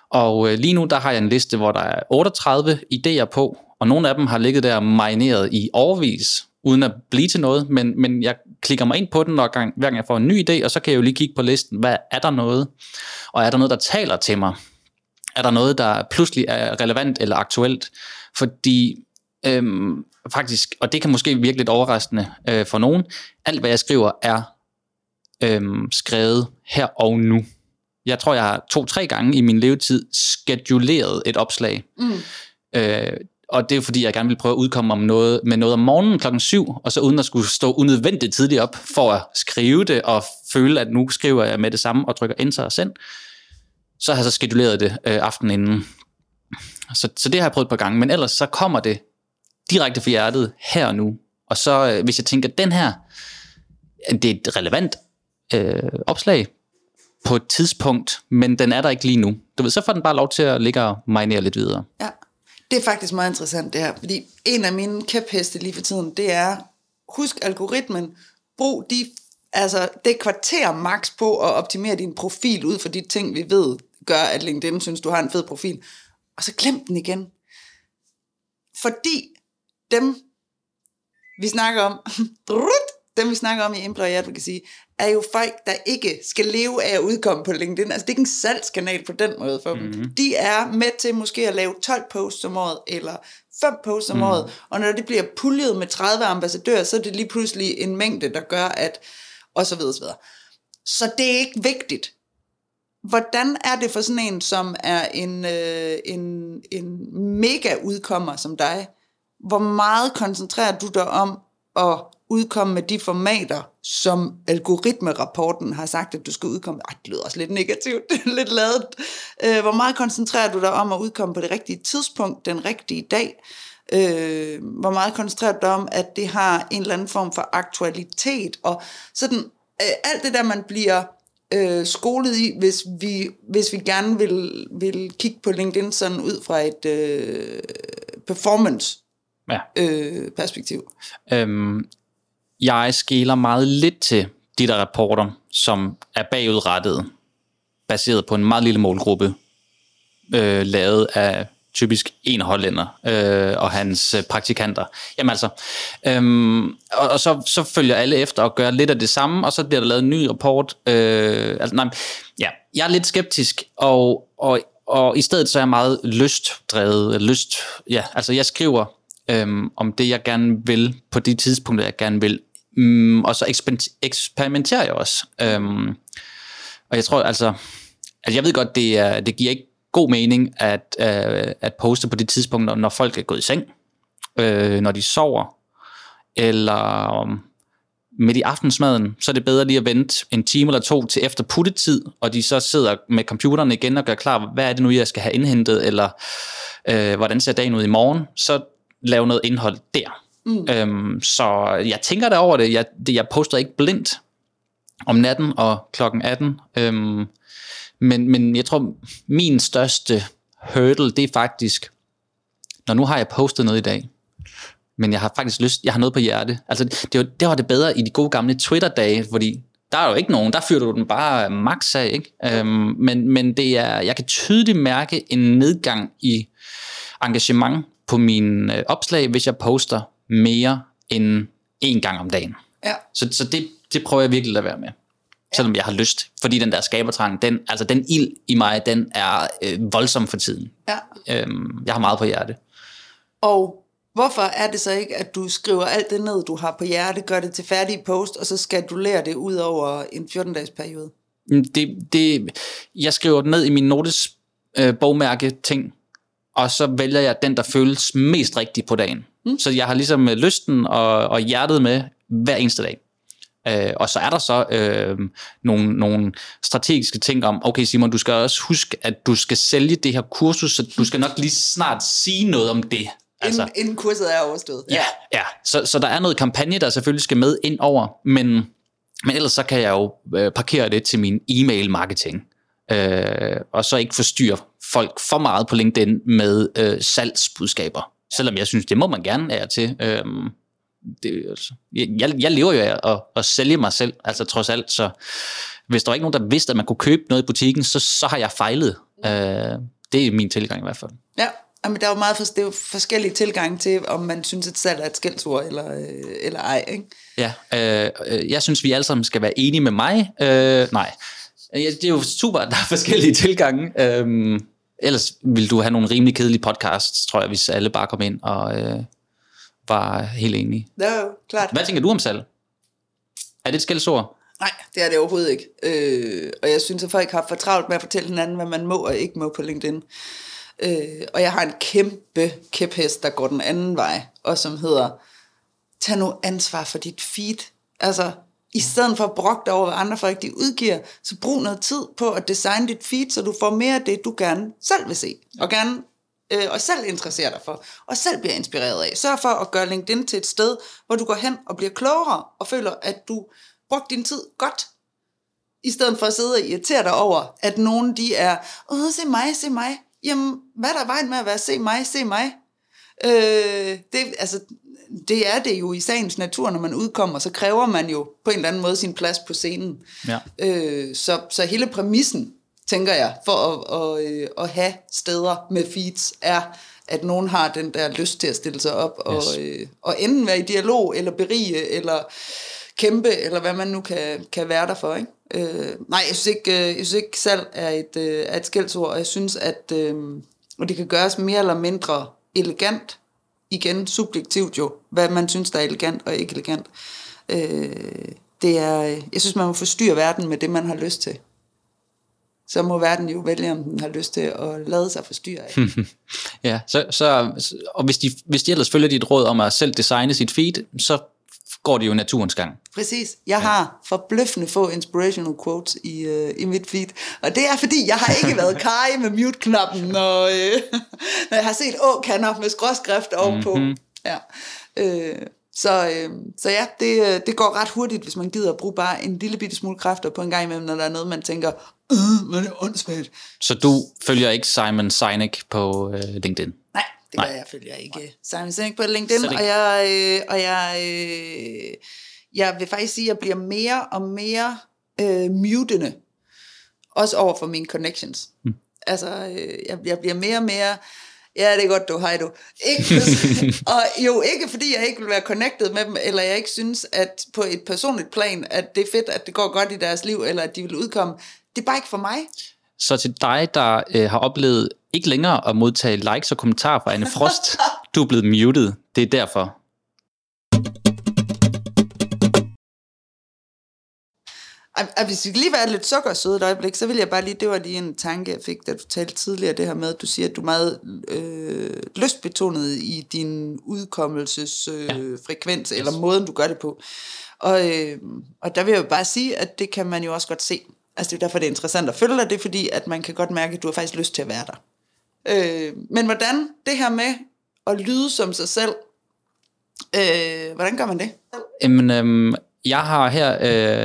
Og øh, lige nu, der har jeg en liste, hvor der er 38 idéer på, og nogle af dem har ligget der marineret i overvis, uden at blive til noget, men, men jeg klikker mig ind på den, når gang, hver gang jeg får en ny idé, og så kan jeg jo lige kigge på listen, hvad er der noget? Og er der noget, der taler til mig? Er der noget, der pludselig er relevant eller aktuelt? Fordi øhm, faktisk, og det kan måske virke lidt overraskende øh, for nogen, alt hvad jeg skriver er øhm, skrevet her og nu. Jeg tror, jeg har to-tre gange i min levetid skeduleret et opslag. Mm. Øh, og det er fordi, jeg gerne vil prøve at udkomme om noget, med noget om morgenen klokken 7, og så uden at skulle stå unødvendigt tidligt op for at skrive det, og føle, at nu skriver jeg med det samme, og trykker enter og send, så har jeg så skeduleret det øh, aftenen inden. Så, så det har jeg prøvet et par gange, men ellers så kommer det direkte fra hjertet her og nu. Og så øh, hvis jeg tænker, den her, øh, det er et relevant øh, opslag på et tidspunkt, men den er der ikke lige nu. Du ved, så får den bare lov til at ligge og marinere lidt videre. Ja. Det er faktisk meget interessant det her, fordi en af mine kæpheste lige for tiden, det er, husk algoritmen, brug de, altså det kvarter max på at optimere din profil ud for de ting, vi ved gør, at LinkedIn synes, du har en fed profil. Og så glem den igen. Fordi dem, vi snakker om, <laughs> dem vi snakker om i Employee Advocacy, er jo folk, der ikke skal leve af at udkomme på LinkedIn. Altså det er ikke en salgskanal på den måde for mm-hmm. dem. Mhm. De er med til måske at lave 12 posts om året, eller 5 posts om mm. året, og når det bliver puljet med 30 ambassadører, så er det lige pludselig en mængde, der gør, at og så videre, så videre. Så det er ikke vigtigt. Hvordan er det for sådan en, som er en, øh, en, en mega udkommer som dig? Hvor meget koncentrerer du dig om at udkomme med de formater, som algoritmerapporten har sagt, at du skal udkomme. Ej, det lyder også lidt negativt, <laughs> lidt ladet. Øh, hvor meget koncentrerer du dig om at udkomme på det rigtige tidspunkt, den rigtige dag? Øh, hvor meget koncentrerer du dig om, at det har en eller anden form for aktualitet? Og sådan, øh, alt det der, man bliver øh, skolet i, hvis vi, hvis vi gerne vil, vil kigge på LinkedIn sådan ud fra et øh, performance ja. øh, perspektiv. Øhm, jeg skæler meget lidt til de der rapporter, som er bagudrettet, baseret på en meget lille målgruppe, øh, lavet af typisk en hollænder øh, og hans øh, praktikanter. Jamen altså, øhm, og, og så, så følger alle efter og gør lidt af det samme, og så bliver der lavet en ny rapport. Øh, altså, nej, ja, jeg er lidt skeptisk, og, og, og i stedet så er jeg meget lystdrevet. Lyst, ja, altså jeg skriver øhm, om det, jeg gerne vil, på de tidspunkter, jeg gerne vil, Mm, og så eksperimenterer jeg også. Øhm, og jeg tror altså, altså jeg ved godt, det, er, det giver ikke god mening at, øh, at poste på de tidspunkter, når folk er gået i seng, øh, når de sover, eller um, midt i aftensmaden, så er det bedre lige at vente en time eller to til efter puttetid, og de så sidder med computeren igen og gør klar, hvad er det nu, jeg skal have indhentet, eller øh, hvordan ser dagen ud i morgen, så lave noget indhold der. Mm. Øhm, så jeg tænker der over det. Jeg, det. jeg poster ikke blindt om natten og klokken 18. Øhm, men, men jeg tror, min største hurdle, det er faktisk, når nu har jeg postet noget i dag, men jeg har faktisk lyst, jeg har noget på hjerte. Altså, det, var, det var det bedre i de gode gamle Twitter-dage, fordi der er jo ikke nogen, der fyrer du den bare max af, ikke? Øhm, men, men det er, jeg kan tydeligt mærke en nedgang i engagement på mine øh, opslag, hvis jeg poster mere end en gang om dagen. Ja. Så, så det, det prøver jeg virkelig at være med. Selvom jeg har lyst. Fordi den der skabertrang, den, altså den ild i mig, den er øh, voldsom for tiden. Ja. Øhm, jeg har meget på hjerte. Og hvorfor er det så ikke, at du skriver alt det ned, du har på hjerte, gør det til færdig post, og så skal du lære det ud over en 14-dages periode? Mm, det, det, jeg skriver det ned i min notes øh, bogmærke ting, og så vælger jeg den, der føles mest rigtig på dagen. Mm. Så jeg har ligesom øh, lysten og, og hjertet med hver eneste dag. Øh, og så er der så øh, nogle, nogle strategiske ting om, okay Simon, du skal også huske, at du skal sælge det her kursus, så du skal nok lige snart sige noget om det. Altså, inden, inden kurset er overstået. ja, ja. Så, så der er noget kampagne, der selvfølgelig skal med ind over, men, men ellers så kan jeg jo øh, parkere det til min e-mail marketing, øh, og så ikke forstyrre folk for meget på LinkedIn med øh, salgsbudskaber, selvom jeg synes, det må man gerne af og til. Øh, det, altså, jeg, jeg lever jo af at, at sælge mig selv, altså trods alt, så hvis der var ikke nogen, der vidste, at man kunne købe noget i butikken, så, så har jeg fejlet. Øh, det er min tilgang i hvert fald. Ja, Jamen, der er jo meget for, det er jo forskellige tilgange til, om man synes, at salg er et skældsord eller, øh, eller ej. Ikke? Ja, øh, øh, jeg synes, vi alle sammen skal være enige med mig. Øh, nej, det er jo super, at der er forskellige tilgange. Øh, ellers vil du have nogle rimelig kedelige podcasts, tror jeg, hvis alle bare kom ind og øh, var helt enige. Er jo klart. Hvad tænker du om salg? Er det et skældsord? Nej, det er det overhovedet ikke. Øh, og jeg synes, at folk har for travlt med at fortælle hinanden, hvad man må og ikke må på LinkedIn. Øh, og jeg har en kæmpe kæphest, der går den anden vej, og som hedder, tag nu ansvar for dit feed. Altså, i stedet for at brokke dig over, hvad andre folk de udgiver, så brug noget tid på at designe dit feed, så du får mere af det, du gerne selv vil se, og gerne øh, og selv interesserer dig for, og selv bliver inspireret af. Sørg for at gøre LinkedIn til et sted, hvor du går hen og bliver klogere, og føler, at du brugte din tid godt, i stedet for at sidde og irritere dig over, at nogen de er, åh, se mig, se mig. Jamen, hvad er der vejen med at være, se mig, se mig? Øh, det, altså, det er det jo i sagens natur, når man udkommer, så kræver man jo på en eller anden måde sin plads på scenen. Ja. Øh, så, så hele præmissen, tænker jeg, for at, at, øh, at have steder med feeds, er, at nogen har den der lyst til at stille sig op og, Yes. øh, og enten være i dialog, eller berige, eller kæmpe, eller hvad man nu kan, kan være der for. Ikke? Øh, nej, jeg synes ikke, øh, jeg synes ikke salg er et, øh, er et skældsord, og jeg synes, at øh, og det kan gøres mere eller mindre elegant, igen subjektivt jo, hvad man synes, der er elegant og ikke elegant. Øh, det er, jeg synes, man må forstyrre verden med det, man har lyst til. Så må verden jo vælge, om den har lyst til at lade sig forstyrre af. <laughs> Ja, så, så, og hvis de, hvis de ellers følger dit råd om at selv designe sit feed, så går det jo naturens gang. Præcis. Jeg har forbløffende få inspirational quotes i, øh, i mit feed. Og det er fordi, jeg har ikke været <laughs> kaj med mute-knappen, når, øh, <laughs> når jeg har set å-kanner med skråskrift ovenpå. Mm-hmm. Ja. Øh, så, øh, så ja, det, øh, det går ret hurtigt, hvis man gider at bruge bare en lille bitte smule kræfter på en gang imellem, når der er noget, man tænker, øh, men det er åndssvagt. Så du følger ikke Simon Sinek på øh, LinkedIn? Nej, det gør Nej. jeg følger ikke. Simon Sinek på LinkedIn, og jeg, øh, og jeg, øh, jeg vil faktisk sige, at jeg bliver mere og mere øh, mutende, også over for mine connections. Mm. Altså, øh, jeg, jeg bliver mere og mere, ja, det er godt, du, hej du. Ikke, <laughs> og jo ikke, fordi jeg ikke vil være connected med dem, eller jeg ikke synes, at på et personligt plan, at det er fedt, at det går godt i deres liv, eller at de vil udkomme. Det er bare ikke for mig. Så til dig, der øh, har oplevet ikke længere at modtage likes og kommentarer fra Anne Frost, <laughs> du er blevet muted. Det er derfor. Ej, hvis vi lige være lidt sukkersøde et øjeblik, så vil jeg bare lige, det var lige en tanke, jeg fik, da du talte tidligere, det her med, at du siger, at du er meget øh, lystbetonet i din udkommelsesfrekvens, øh, frekvens, eller måden, du gør det på. Og, øh, og der vil jeg jo bare sige, at det kan man jo også godt se. Altså det er derfor, det er interessant at følge dig, det er fordi, at man kan godt mærke, at du har faktisk lyst til at være der. Øh, men hvordan det her med at lyde som sig selv, øh, hvordan gør man det? Jamen, øhm, jeg har her,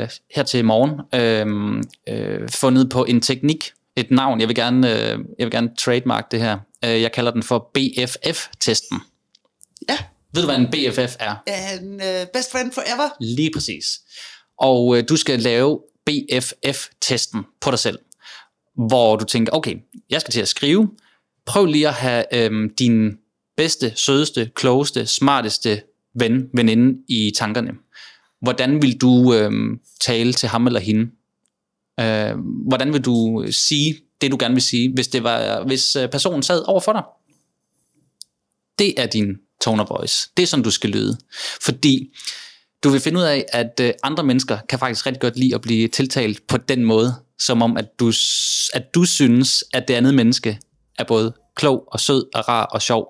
øh, her til morgen øh, øh, fundet på en teknik, et navn. Jeg vil gerne, øh, jeg vil gerne trademark det her. Øh, jeg kalder den for BFF-testen. Ja, Ved du, hvad en BFF er? en øh, best friend forever. Lige præcis. Og øh, du skal lave BFF-testen på dig selv, hvor du tænker, okay, jeg skal til at skrive. Prøv lige at have øh, din bedste, sødeste, klogeste, smarteste ven, veninde i tankerne. Hvordan vil du øh, tale til ham eller hende? Øh, hvordan vil du øh, sige det, du gerne vil sige, hvis, det var, hvis øh, personen sad over for dig? Det er din tone of voice. Det er sådan, du skal lyde. Fordi du vil finde ud af, at øh, andre mennesker kan faktisk rigtig godt lide at blive tiltalt på den måde, som om, at du, at du synes, at det andet menneske er både klog og sød og rar og sjov.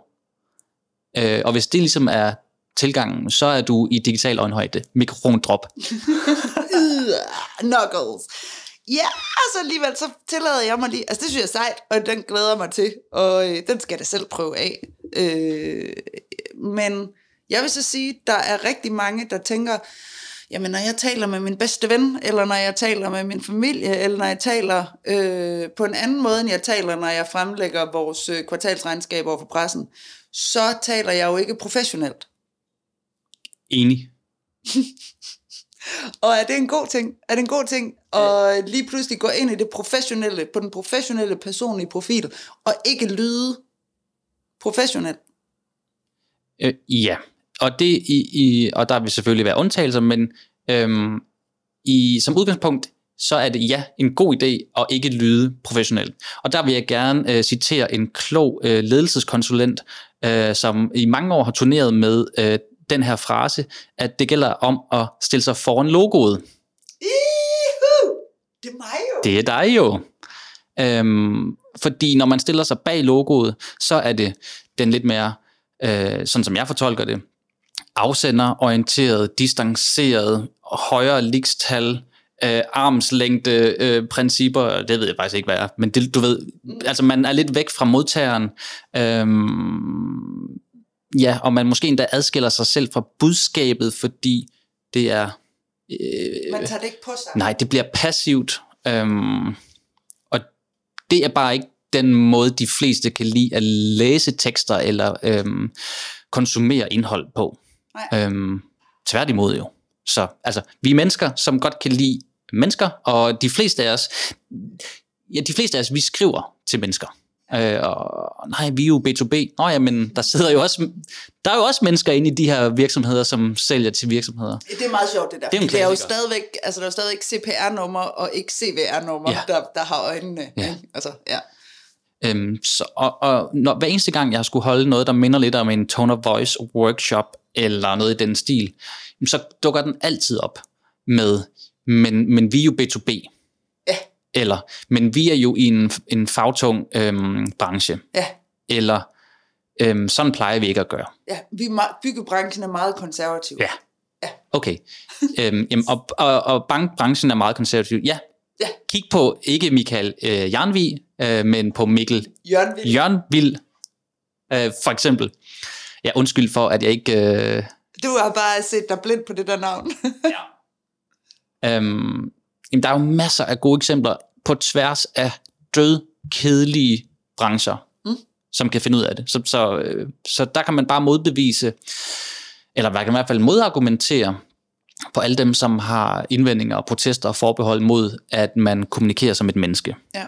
Øh, og hvis det ligesom er tilgangen, så er du i digital øjenhøjde. Mikrofon drop. <laughs> Knuckles. Ja, altså alligevel, så tillader jeg mig lige, altså det synes jeg er sejt, og den glæder jeg mig til, og øh, den skal jeg da selv prøve af. Øh, men jeg vil så sige, der er rigtig mange, der tænker, jamen når jeg taler med min bedste ven, eller når jeg taler med min familie, eller når jeg taler øh, på en anden måde, end jeg taler, når jeg fremlægger vores øh, kvartalsregnskab over for pressen, så taler jeg jo ikke professionelt. Enig. <laughs> Og er det en god ting? Er det en god ting at lige pludselig gå ind i det professionelle, på den professionelle personlige profil, og ikke lyde professionel? Øh, ja, og, det i, i, og der vil selvfølgelig være undtagelser, men øhm, i, som udgangspunkt, så er det ja, en god idé at ikke lyde professionelt. Og der vil jeg gerne øh, citere en klog øh, ledelseskonsulent, øh, som i mange år har turneret med øh, den her frase, at det gælder om at stille sig foran logoet. Ihu! Det er mig jo. Det er dig jo. Øhm, fordi når man stiller sig bag logoet, så er det den lidt mere, øh, sådan som jeg fortolker det, afsenderorienteret, distanceret, højere ligstal, øh, armslængde øh, principper, det ved jeg faktisk ikke, hvad er, men det, du ved, altså man er lidt væk fra modtageren, øhm, ja, og man måske endda adskiller sig selv fra budskabet, fordi det er... Øh, man tager det ikke på sig. Nej, det bliver passivt, øhm, og det er bare ikke den måde, de fleste kan lide at læse tekster eller øhm, konsumere indhold på. Nej. Øhm, tværtimod jo. Så altså, vi er mennesker, som godt kan lide mennesker, og de fleste af os, ja, de fleste af os, vi skriver til mennesker. Øh, og nej, vi er jo B2B. Nå ja, men der sidder jo også, der er jo også mennesker inde i de her virksomheder, som sælger til virksomheder. Det er meget sjovt, det der. Det er, det er jo stadigvæk, altså der er stadigvæk CPR-nummer og ikke CVR-nummer, Ja. der, der har øjnene. Ja. ikke? Altså, ja. Øhm, så, og og når, hver eneste gang, jeg har skulle holde noget, der minder lidt om en tone of voice workshop, eller noget i den stil, så dukker den altid op med, men, men vi er jo B2B. Ja. Eller, men vi er jo i en, en fagtung øhm, branche. Ja. Eller, øhm, sådan plejer vi ikke at gøre. Ja, vi er meget, byggebranchen er meget konservativ. Ja. Ja. Okay. øhm, jamen, og, og, og bankbranchen er meget konservativ. Ja. Ja. Kig på, ikke Michael øh, Jarnvig, øh, men på Mikkel Jørgen vil. Jørgen Vild, øh, for eksempel. Ja, undskyld for, at jeg ikke... Øh, Du har bare set dig blind på det der navn. <laughs> øhm, jamen, der er jo masser af gode eksempler på tværs af død, kedelige brancher, Mm. som kan finde ud af det. Så, så, øh, så der kan man bare modbevise, eller man kan i hvert fald modargumentere på alle dem, som har indvendinger og protester og forbehold mod, at man kommunikerer som et menneske. ja.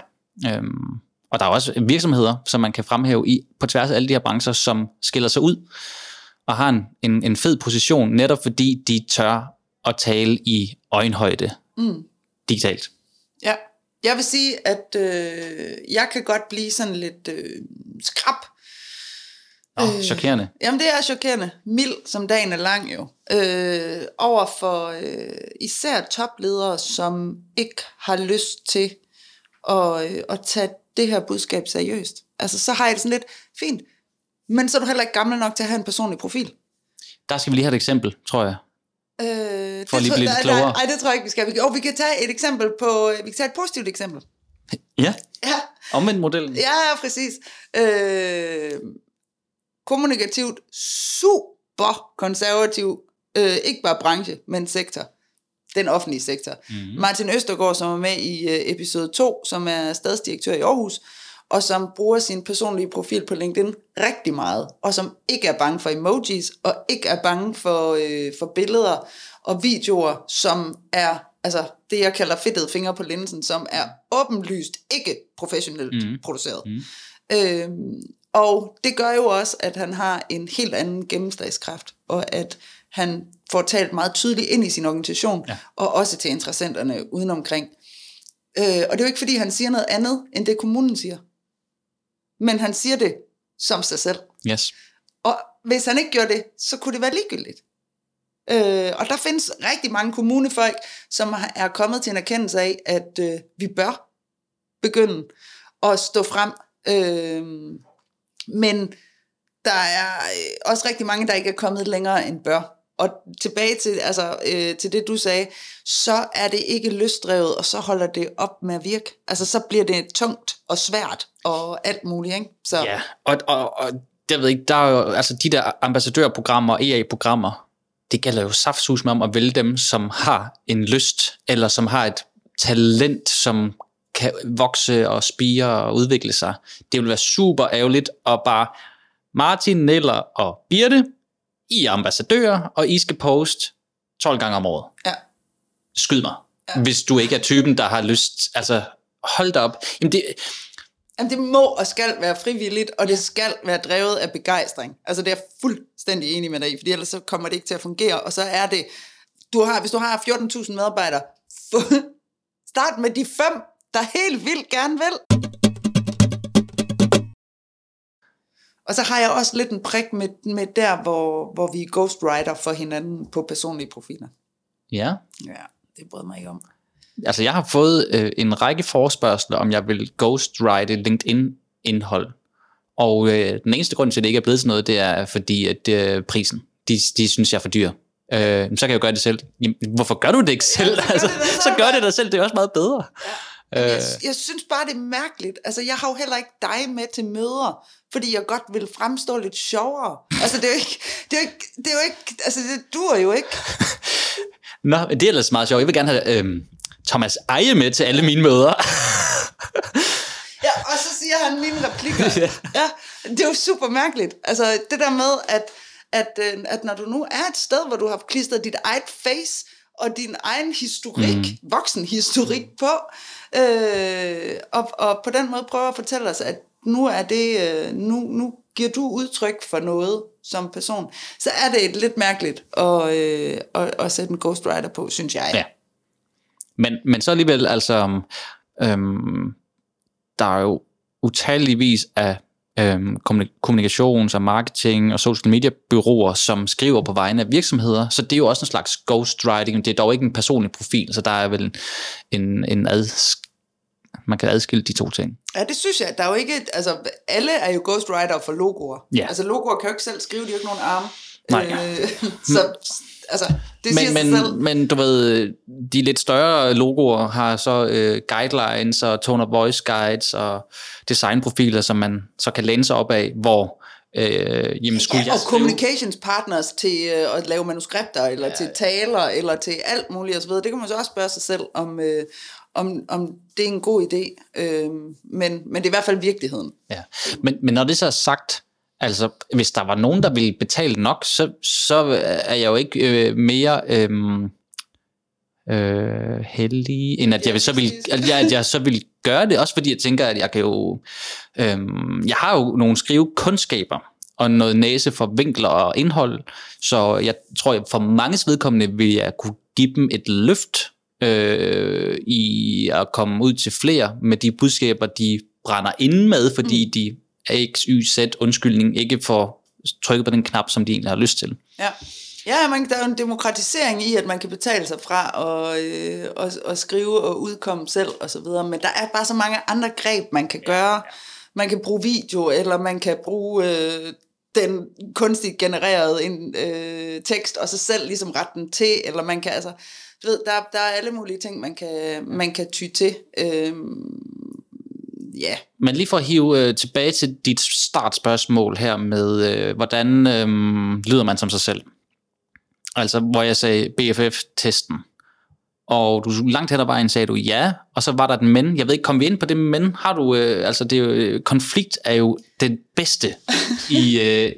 Øhm, og der er også virksomheder, som man kan fremhæve i på tværs af alle de her brancher, som skiller sig ud og har en, en, en fed position, netop fordi de tør at tale i øjenhøjde Mm. Digitalt. Ja, jeg vil sige, at øh, jeg kan godt blive sådan lidt øh, skrab. Åh, Øh. chokerende. Jamen det er chokerende. Mild, som dagen er lang jo. Øh, over for øh, især topledere, som ikke har lyst til at, øh, at tage det her budskab seriøst. Altså så har jeg det sådan lidt, fint, men så er du heller ikke gammel nok til at have en personlig profil. Der skal vi lige have et eksempel, tror jeg. Øh, For at lige tror- blive lidt klogere. Nej, det tror jeg ikke, vi skal. Oh, vi kan tage et eksempel på, vi kan tage et positivt eksempel. Ja, Ja, omvendt modellen. Ja, ja, præcis. Øh, kommunikativt super konservativ, øh, ikke bare branche, men sektor. Den offentlige sektor. Mm. Martin Østergaard, som er med i øh, episode 2, som er stadsdirektør i Aarhus, og som bruger sin personlige profil på LinkedIn rigtig meget, og som ikke er bange for emojis, og ikke er bange for, øh, for billeder og videoer, som er altså det, jeg kalder fedtede fingre på linsen, som er åbenlyst ikke professionelt mm. produceret. Mhm. Øhm, og det gør jo også, at han har en helt anden gennemslagskraft, og at han får talt meget tydeligt ind i sin organisation, Ja. og også til interessenterne udenomkring. Øh, og det er jo ikke, fordi han siger noget andet, end det kommunen siger. Men han siger det som sig selv. Yes. Og hvis han ikke gjorde det, så kunne det være ligegyldigt. Øh, og der findes rigtig mange kommunefolk, som er kommet til en erkendelse af, at øh, vi bør begynde at stå frem. Øh, men der er øh, også rigtig mange, der ikke er kommet længere end bør. Og tilbage til, altså, øh, til det, du sagde, så er det ikke lystdrevet, og så holder det op med at virke. Altså, så bliver det tungt og svært og alt muligt, ikke? Så, Ja, og, og, og jeg ved ikke, der er jo, altså de der ambassadørprogrammer, EA-programmer, det gælder jo saftsus med om at vælge dem, som har en lyst, eller som har et talent, som kan vokse og spire og udvikle sig. Det vil være super ærgerligt at bare Martin, Neller og Birte, i er ambassadører, og I skal poste 12 gange om året. ja. Skyd mig. Ja. Hvis du ikke er typen, der har lyst. Altså, hold da op. Jamen det, Jamen, det må og skal være frivilligt, og det skal være drevet af begejstring. Altså, det er jeg fuldstændig enig med dig i, fordi ellers så kommer det ikke til at fungere, og så er det, du har, hvis du har 14.000 medarbejdere, <laughs> start med de fem, der helt vildt gerne vil. Og så har jeg også lidt en prik med, med der, hvor, hvor vi er ghostwriter for hinanden på personlige profiler. ja, Ja, det bryder mig ikke om. Altså, jeg har fået øh, en række forspørgseler, om jeg vil ghostwrite LinkedIn-indhold. Og øh, den eneste grund til, at det ikke er blevet sådan noget, det er fordi, at øh, prisen, de, de synes, jeg er for dyr. Øh, så kan jeg jo gøre det selv. Jamen, hvorfor gør du det ikke selv? så gør altså, det så gør det dig selv, det er også meget bedre. Jeg, Øh, jeg synes bare, det er mærkeligt. Altså, jeg har jo heller ikke dig med til møder, fordi jeg godt vil fremstå lidt sjovere. Altså, det er jo ikke, det er jo ikke, det er jo ikke altså, det duer jo ikke. <laughs> Nå, det er ellers meget sjovt. Jeg vil gerne have øh, Thomas Eje med til alle mine møder. <laughs> Ja, og så siger han mine replikker. ja, det er jo super mærkeligt. Altså, det der med, at, at, øh, at når du nu er et sted, hvor du har klistret dit eget face og din egen historik, mm. voksenhistorik på, øh, og, og på den måde prøver at fortælle os, at nu er det, øh, nu, nu giver du udtryk for noget som person, så er det et lidt mærkeligt at, øh, at, at sætte en ghostwriter på, synes jeg. Ja. Men, men så alligevel, altså, øhm, der er jo utalligvis af øhm, kommunikations- og marketing- og social media byråer, som skriver på vegne af virksomheder, så det er jo også en slags ghostwriting, det er dog ikke en personlig profil, så der er vel en, en adsk- man kan adskille de to ting. Ja, det synes jeg. Der er jo ikke, altså, alle er jo ghostwriter for logoer. Ja. Altså, logoer kan jo ikke selv skrive, de har jo ikke nogen arme. Nej. Øh, <laughs> så, altså, det siger Men, sig selv. men, men du ved, de lidt større logoer har så øh, guidelines og tone of voice guides og designprofiler, som man så kan læne sig op af, hvor øh, jamen, skulle Ja, jeg og skrive- communications partners til øh, at lave manuskripter, eller ja. til taler, eller til alt muligt osv. Det kan man så også spørge sig selv, om, øh, om, om det er en god idé. Øh, men, men det er i hvert fald virkeligheden. Ja. Men, men når det så er sagt, altså hvis der var nogen, der ville betale nok, så, så er jeg jo ikke øh, mere øh, øh, heldig, end at jeg, vil så vil, at jeg, at jeg så vil gøre det, også fordi jeg tænker, at jeg kan jo, øh, jeg har jo nogle skrivekundskaber, og noget næse for vinkler og indhold, så jeg tror, at for manges vedkommende vil jeg kunne give dem et løft øh, i at komme ud til flere med de budskaber, de brænder inde med, fordi mm. de af x, y, z undskyldning ikke får trykket på den knap, som de egentlig har lyst til. Ja, ja man, der er jo en demokratisering i, at man kan betale sig fra og, øh, og, og skrive og udkomme selv og så videre, men der er bare så mange andre greb, man kan gøre. Man kan bruge video, eller man kan bruge øh, den kunstigt genererede en, øh, tekst, og så selv ligesom rette den til, eller man kan altså, du ved, der, der er alle mulige ting, man kan, man kan ty til. Øh, ja, Men lige for at hive øh, tilbage til dit startspørgsmål her med, øh, hvordan øh, lyder man som sig selv? Altså, hvor jeg sagde BFF-testen. Og du langt hen ad vejen sagde du ja, og så var der den men. Jeg ved ikke, kom vi ind på det men? Har du, øh, altså det jo, øh, konflikt er jo den bedste i, <laughs> øh,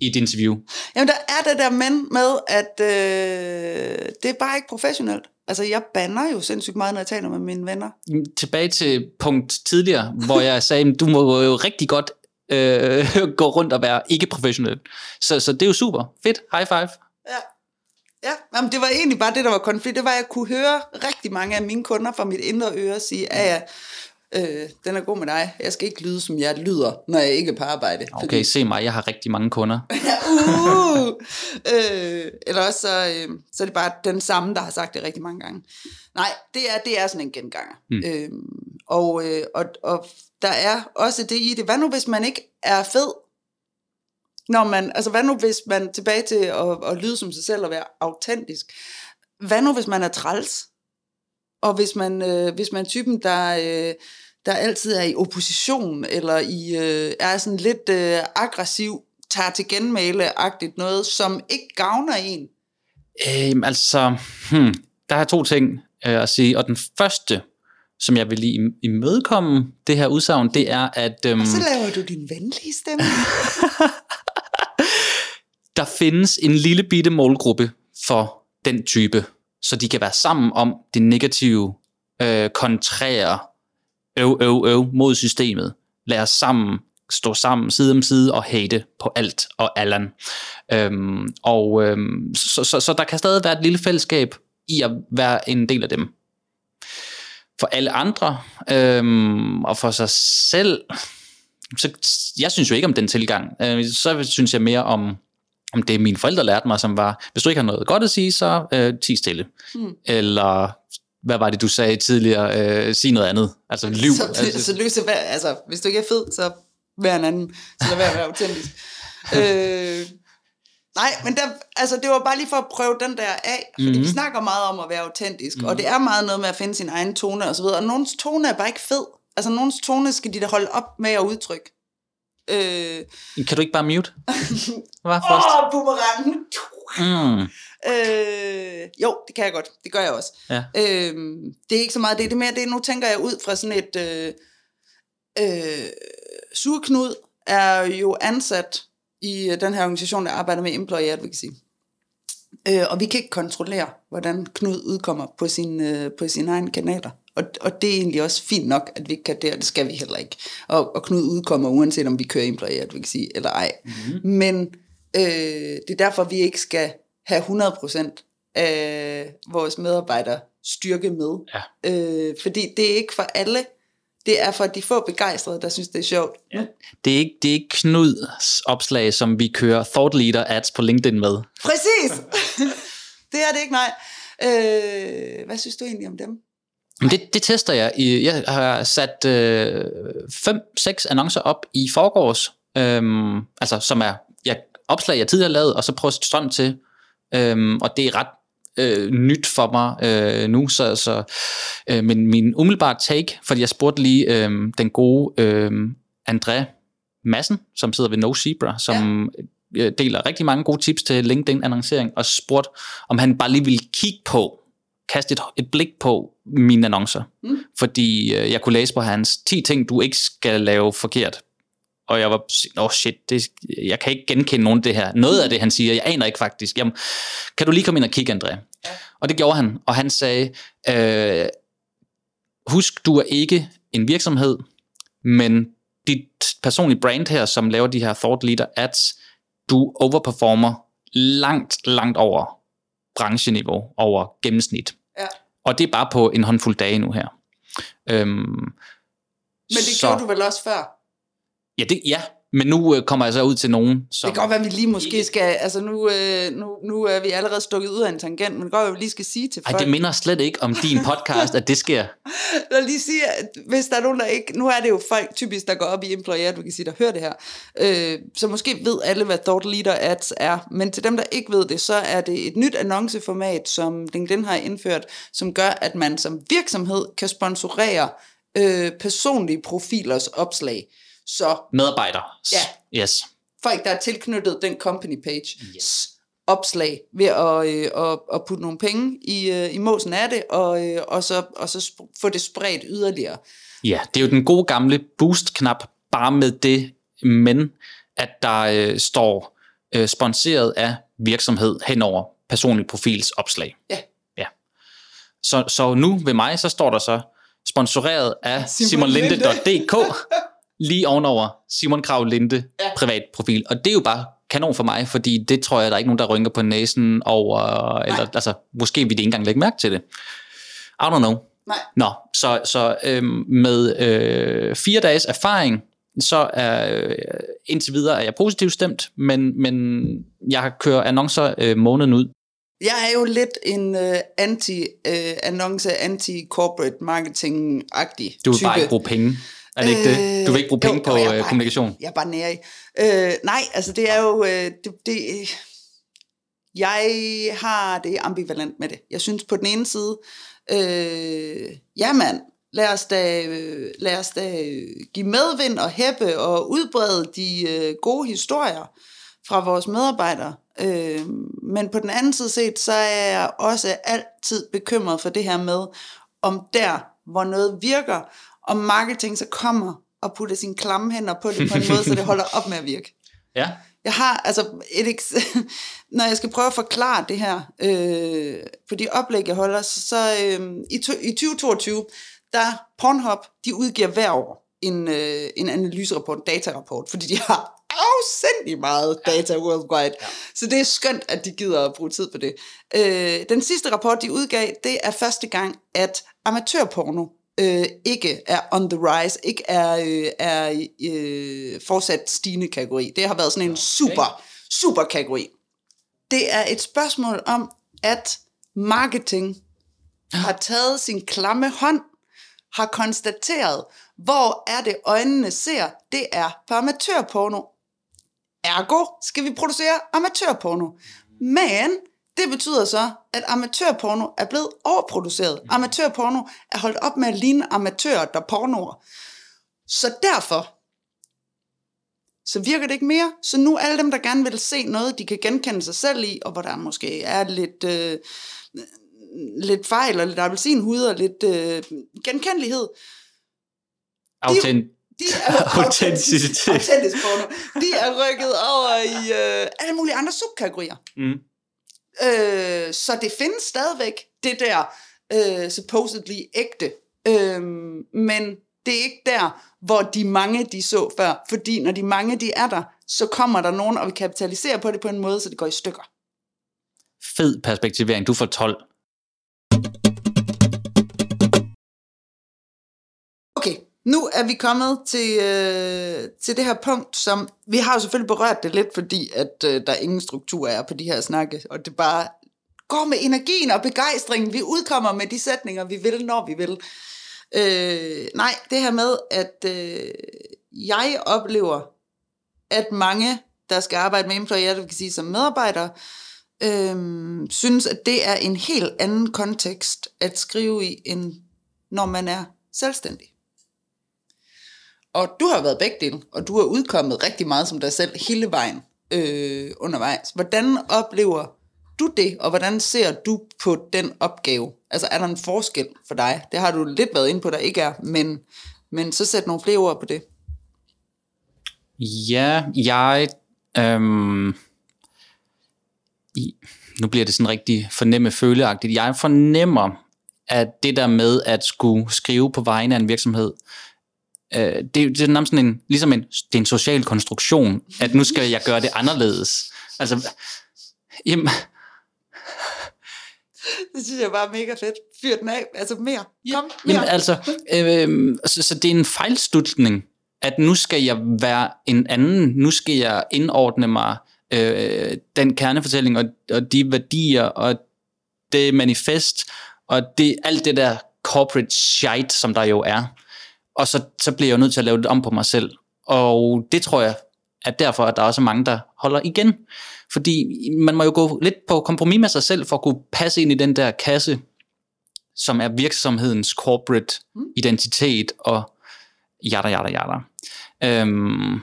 i et interview. Jamen, der er det der men med, at øh, det er bare ikke professionelt. Altså, jeg banner jo sindssygt meget, når jeg taler med mine venner. Tilbage til punkt tidligere, hvor jeg sagde, at du må jo rigtig godt øh, <laughs> gå rundt og være ikke professionel. Så, så det er jo super. Fedt. High five. Ja. Ja, Jamen, det var egentlig bare det, der var konflikt. Det var, at jeg kunne høre rigtig mange af mine kunder fra mit indre øre sige, at ja, øh, den er god med dig. Jeg skal ikke lyde, som jeg lyder, når jeg ikke er på arbejde. Okay, se mig, jeg har rigtig mange kunder. <laughs> uh, øh, eller også så, øh, så er det bare den samme, der har sagt det rigtig mange gange. Nej, det er, det er sådan en genganger. Mm. Øh, og, øh, og, og der er også det i det. Hvad nu, hvis man ikke er fed? når man, altså hvad nu hvis man, tilbage til at, at lyde som sig selv og være autentisk, hvad nu hvis man er træls? Og hvis man, øh, hvis man er typen, der, øh, der altid er i opposition, eller i, øh, er sådan lidt øh, aggressiv, tager til genmæle-agtigt noget, som ikke gavner en. Øhm, altså, hmm, der er to ting øh, at sige, og den første, som jeg vil lige imødekomme det her udsagn, det er, at... Øhm, Og så laver du din venlige stemme. <laughs> der findes en lille bitte målgruppe for den type, så de kan være sammen om det negative, øh, kontrære, øv, øv, øv mod systemet. Lad os sammen stå sammen side om side og hate på alt og allan. Øhm, og øhm, så, så, så der kan stadig være et lille fællesskab i at være en del af dem. For alle andre øhm, og for sig selv, så jeg synes jo ikke om den tilgang. Øh, så synes jeg mere om, om det mine forældre lærte mig, som var, hvis du ikke har noget godt at sige, så øh, tig stille. Mm. Eller hvad var det, du sagde tidligere? Øh, sig noget andet. Altså lyv. Så, altså, så løse hvad, altså, hvis du ikke er fed, så vær en anden. Så lad være at være autentisk. <laughs> øh, nej, men der, altså, det var bare lige for at prøve den der af, fordi mm-hmm. vi snakker meget om at være autentisk, mm-hmm. og det er meget noget med at finde sin egen tone og så videre, og nogens tone er bare ikke fed. Altså, nogens tone skal de da holde op med at udtrykke. Øh, kan du ikke bare mute? <laughs> Hvad Åh, først? oh, boomerangen! Mm. Øh, jo, det kan jeg godt. Det gør jeg også. Ja. Øh, det er ikke så meget det. Det er mere det, nu tænker jeg ud fra sådan et... Øh, øh, Surknud er jo ansat i øh, den her organisation, der arbejder med employee advocacy. Øh, og vi kan ikke kontrollere, hvordan Knud udkommer på, sin, øh, på sine egne kanaler. Og, og det er egentlig også fint nok, at vi ikke kan det, og det skal vi heller ikke. Og, og Knud udkommer, uanset om vi kører employee advocacy eller ej. Mm-hmm. Men øh, det er derfor, vi ikke skal have 100% af vores medarbejdere styrke med. Ja. Øh, fordi det er ikke for alle. Det er for de få begejstrede, der synes, det er sjovt. Ja. Det er ikke, det er ikke Knuds opslag, som vi kører thought leader ads på LinkedIn med. Præcis! <laughs> det er det ikke, nej. Øh, hvad synes du egentlig om dem? Det, det tester jeg. Jeg har sat øh, fem, seks annoncer op i forgårs, øhm, altså som er jeg, opslag, jeg tidligere har lavet, og så prøver at strøm til. Øhm, og det er ret øh, nyt for mig øh, nu, så, så øh, men min umiddelbare take, fordi jeg spurgte lige øh, den gode øh, André Madsen, som sidder ved No Zebra, som ja. deler rigtig mange gode tips til LinkedIn-annoncering, og spurgte, om han bare lige ville kigge på, kaste et, et blik på mine annoncer. Mm. Fordi øh, jeg kunne læse på hans 10 ting, du ikke skal lave forkert. Og jeg var, åh oh shit, det, jeg kan ikke genkende nogen af det her. Noget af det, han siger, jeg aner ikke faktisk. Jamen, kan du lige komme ind og kigge, André? Ja. Og det gjorde han, og han sagde, øh, husk, du er ikke en virksomhed, men dit personlige brand her, som laver de her thought leader ads, du overperformer langt, langt over brancheniveau, over gennemsnit. Ja. Og det er bare på en håndfuld dage nu her. Øhm, Men det så. gjorde du vel også før? Ja, det, ja, men nu øh, kommer jeg så ud til nogen, som... Det kan godt være, at vi lige måske skal... Altså nu, øh, nu, nu er vi allerede stukket ud af en tangent, men det kan godt være, at vi lige skal sige til folk... Ej, det minder slet ikke om din podcast, at det sker. <laughs> Lad lige sige, at hvis der er nogen, der ikke... Nu er det jo folk typisk, der går op i employee advocacy, der hører det her. Øh, så måske ved alle, hvad thought leader ads er. Men til dem, der ikke ved det, så er det et nyt annonceformat, som LinkedIn har indført, som gør, at man som virksomhed kan sponsorere øh, personlige profilers opslag. Så Medarbejder. Ja. Yes. folk, der er tilknyttet den company page, Yes. opslag ved at, øh, at, at putte nogle penge i, øh, i måsen af det, og, øh, og, så, og så sp- få det spredt yderligere. Ja, det er jo den gode gamle boost-knap, bare med det, men at der øh, står øh, sponsoreret af virksomhed henover personlig profils opslag. Ja. ja. Så, så nu ved mig, så står der så sponsoreret af simonlinde.dk <laughs> lige ovenover Simon Krav Linde Ja. privat profil. Og det er jo bare kanon for mig, fordi det tror jeg, der er ikke nogen, der rynker på næsen over, eller altså, måske vil de ikke engang lægge mærke til det. I don't know. Nej. Nå, så, så øhm, med øh, fire dages erfaring, så er øh, indtil videre er jeg positivt stemt, men, men jeg kører annoncer øh, måneden ud. Jeg er jo lidt en øh, anti-annonce, anti-corporate marketing-agtig Du vil type. bare ikke bruge penge. Er det ikke det? Du vil ikke bruge penge jo, på jeg øh, bare- kommunikation? Jeg er bare nær i. Øh, nej, altså det er jo... Øh, det, det, jeg har det ambivalent med det. Jeg synes på den ene side, øh, jamen, lad os, da, øh, lad os da øh, give medvind og hæppe og udbrede de øh, gode historier fra vores medarbejdere. Øh, men på den anden side set, så er jeg også altid bekymret for det her med, om der, hvor noget virker, om marketing så kommer og putter sine klamme hænder på det på en måde, så det holder op med at virke. <laughs> Ja. Jeg har, altså, et <laughs> når jeg skal prøve at forklare det her øh, på de oplæg, jeg holder, så, så øh, i, to, i 2022, der Pornhub, de udgiver hver år en, øh, en analyserapport, en datarapport, fordi de har afsindig meget data worldwide. Ja. Så det er skønt, at de gider at bruge tid på det. Øh, den sidste rapport, de udgav, det er første gang, at amatørporno øh, ikke er on the rise, ikke er, øh, er øh, fortsat stigende kategori. Det har været sådan en super, super kategori. Det er et spørgsmål om, at marketing har taget sin klamme hånd, har konstateret, hvor er det øjnene ser, det er på amatørporno. Ergo skal vi producere amatørporno. Men det betyder så, at amatørporno er blevet overproduceret. Amatørporno er holdt op med at ligne amatører, der pornoer. Så derfor, så virker det ikke mere. Så nu alle dem, der gerne vil se noget, de kan genkende sig selv i, og hvor der måske er lidt, øh, lidt fejl, og lidt appelsinhud, og lidt øh, genkendelighed, Autent, de er <laughs> Autenticitet. autentisk porno. De er rykket over i øh, alle mulige andre subkategorier. mm. Øh, så det findes stadigvæk, det der øh, supposedly ægte. Øh, men det er ikke der, hvor de mange, de så før. Fordi når de mange, de er der, så kommer der nogen og vil kapitalisere på det på en måde, så det går i stykker. Fed perspektivering. Du får 12. nu er vi kommet til, øh, til det her punkt, som vi har jo selvfølgelig berørt det lidt, fordi at øh, der ingen struktur er på de her snakke, og det bare går med energien og begejstringen. Vi udkommer med de sætninger, vi vil, når vi vil. Øh, nej, det her med, at øh, jeg oplever, at mange, der skal arbejde med employee advocacy som medarbejdere, øh, synes, at det er en helt anden kontekst at skrive i, end når man er selvstændig. Og du har været begge dele, og du har udkommet rigtig meget som dig selv hele vejen øh, undervejs. Hvordan oplever du det, og hvordan ser du på den opgave? Altså er der en forskel for dig? Det har du lidt været inde på, der ikke er, men, men så sæt nogle flere ord på det. Ja, jeg... Øhm, i, nu bliver det sådan rigtig fornemme føleagtigt. Jeg fornemmer, at det der med at skulle skrive på vegne af en virksomhed, øh, det, det er nærmest sådan en, ligesom en, det er en social konstruktion, at nu skal jeg gøre det anderledes. Altså, jamen, Det synes jeg bare er mega fedt. Fyr den af, altså mere. Kom, mere. Jamen altså, øh, så, så det er en fejlslutning, at nu skal jeg være en anden, nu skal jeg indordne mig øh, den kernefortælling og, og de værdier og det manifest og det, alt det der corporate shite, som der jo er. Og så, så bliver jeg jo nødt til at lave det om på mig selv. Og det tror jeg, at derfor at der også er mange, der holder igen. Fordi man må jo gå lidt på kompromis med sig selv, for at kunne passe ind i den der kasse, som er virksomhedens corporate identitet og jada, jada, jada. Øhm,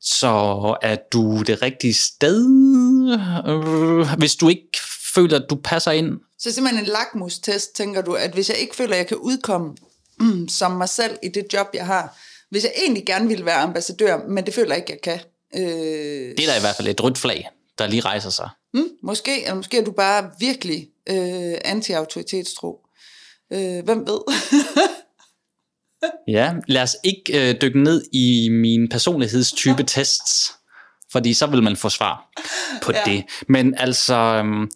så er du det rigtige sted, øh, hvis du ikke føler, at du passer ind. Så simpelthen en lakmustest, tænker du, at hvis jeg ikke føler, at jeg kan udkomme mm, som mig selv i det job, jeg har, hvis jeg egentlig gerne ville være ambassadør, men det føler jeg ikke, jeg kan. Øh, Det er da i hvert fald et rødt flag, der lige rejser sig. mm, måske, eller måske er du bare virkelig øh, anti-autoritetstro. Øh, hvem ved? <laughs> Ja, lad os ikke øh, dykke ned i min personlighedstype tests, fordi så vil man få svar på Ja. ja. det. Men altså, øhm,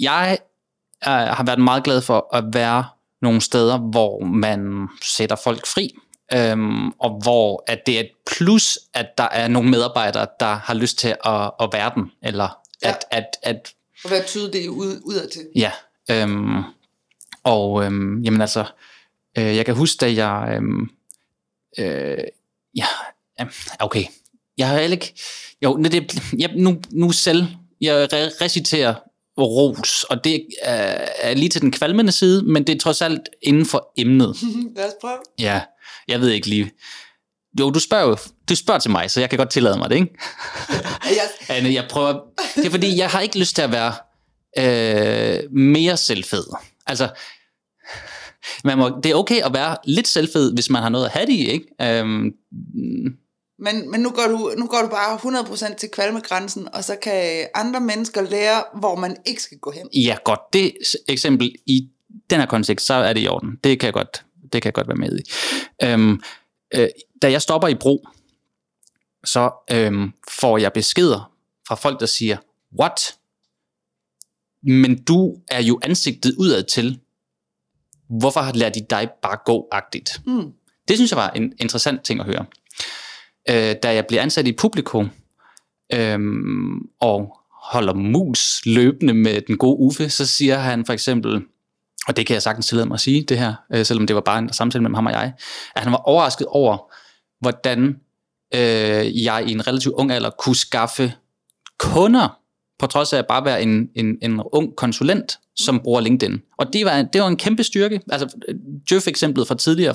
jeg øh, har været meget glad for at være nogle steder, hvor man sætter folk fri, øhm, og hvor at det er et plus, at der er nogle medarbejdere, der har lyst til at, at være den, eller Ja. at, at, at At være tydelig ud, udadtil. Ja, øhm, og øhm, jamen altså, øh, jeg kan huske, da jeg øhm, øh, ja, okay. Jeg har ikke... Jo, det, jeg, nu, nu selv, jeg reciterer ros, og det er, er lige til den kvalmende side, men det er trods alt inden for emnet. <laughs> Lad os prøve. Ja, jeg ved ikke lige. Jo, du spørger jo, du spørger til mig, så jeg kan godt tillade mig det, ikke? <laughs> Jeg, Anne, jeg prøver, det er fordi, jeg har ikke lyst til at være øh, mere selvfed. Altså, man må, det er okay at være lidt selvfed, hvis man har noget at have det i, ikke? Øhm, men, men nu går, du, nu går du bare 100% til kvalmegrænsen, og så kan andre mennesker lære, hvor man ikke skal gå hen. ja, godt. Det eksempel i den her kontekst, så er det i orden. Det kan jeg godt, det kan jeg godt være med i. Øhm, øh, da jeg stopper i bro, så øhm, får jeg beskeder fra folk, der siger, what? Men du er jo ansigtet udad til. Hvorfor har lært de dig bare gå-agtigt? Mm. Det synes jeg var en interessant ting at høre. Øh, da jeg bliver ansat i publikum, øh, og holder mus løbende med den gode Uffe, så siger han for eksempel, og det kan jeg sagtens tillade mig at sige, det her, øh, selvom det var bare en samtale mellem ham og jeg, at han var overrasket over, hvordan øh, jeg i en relativt ung alder kunne skaffe kunder, på trods af at bare være en, en, en ung konsulent, som bruger LinkedIn. Og det var, det var en kæmpe styrke. Altså, øh, Jeff-eksemplet fra tidligere.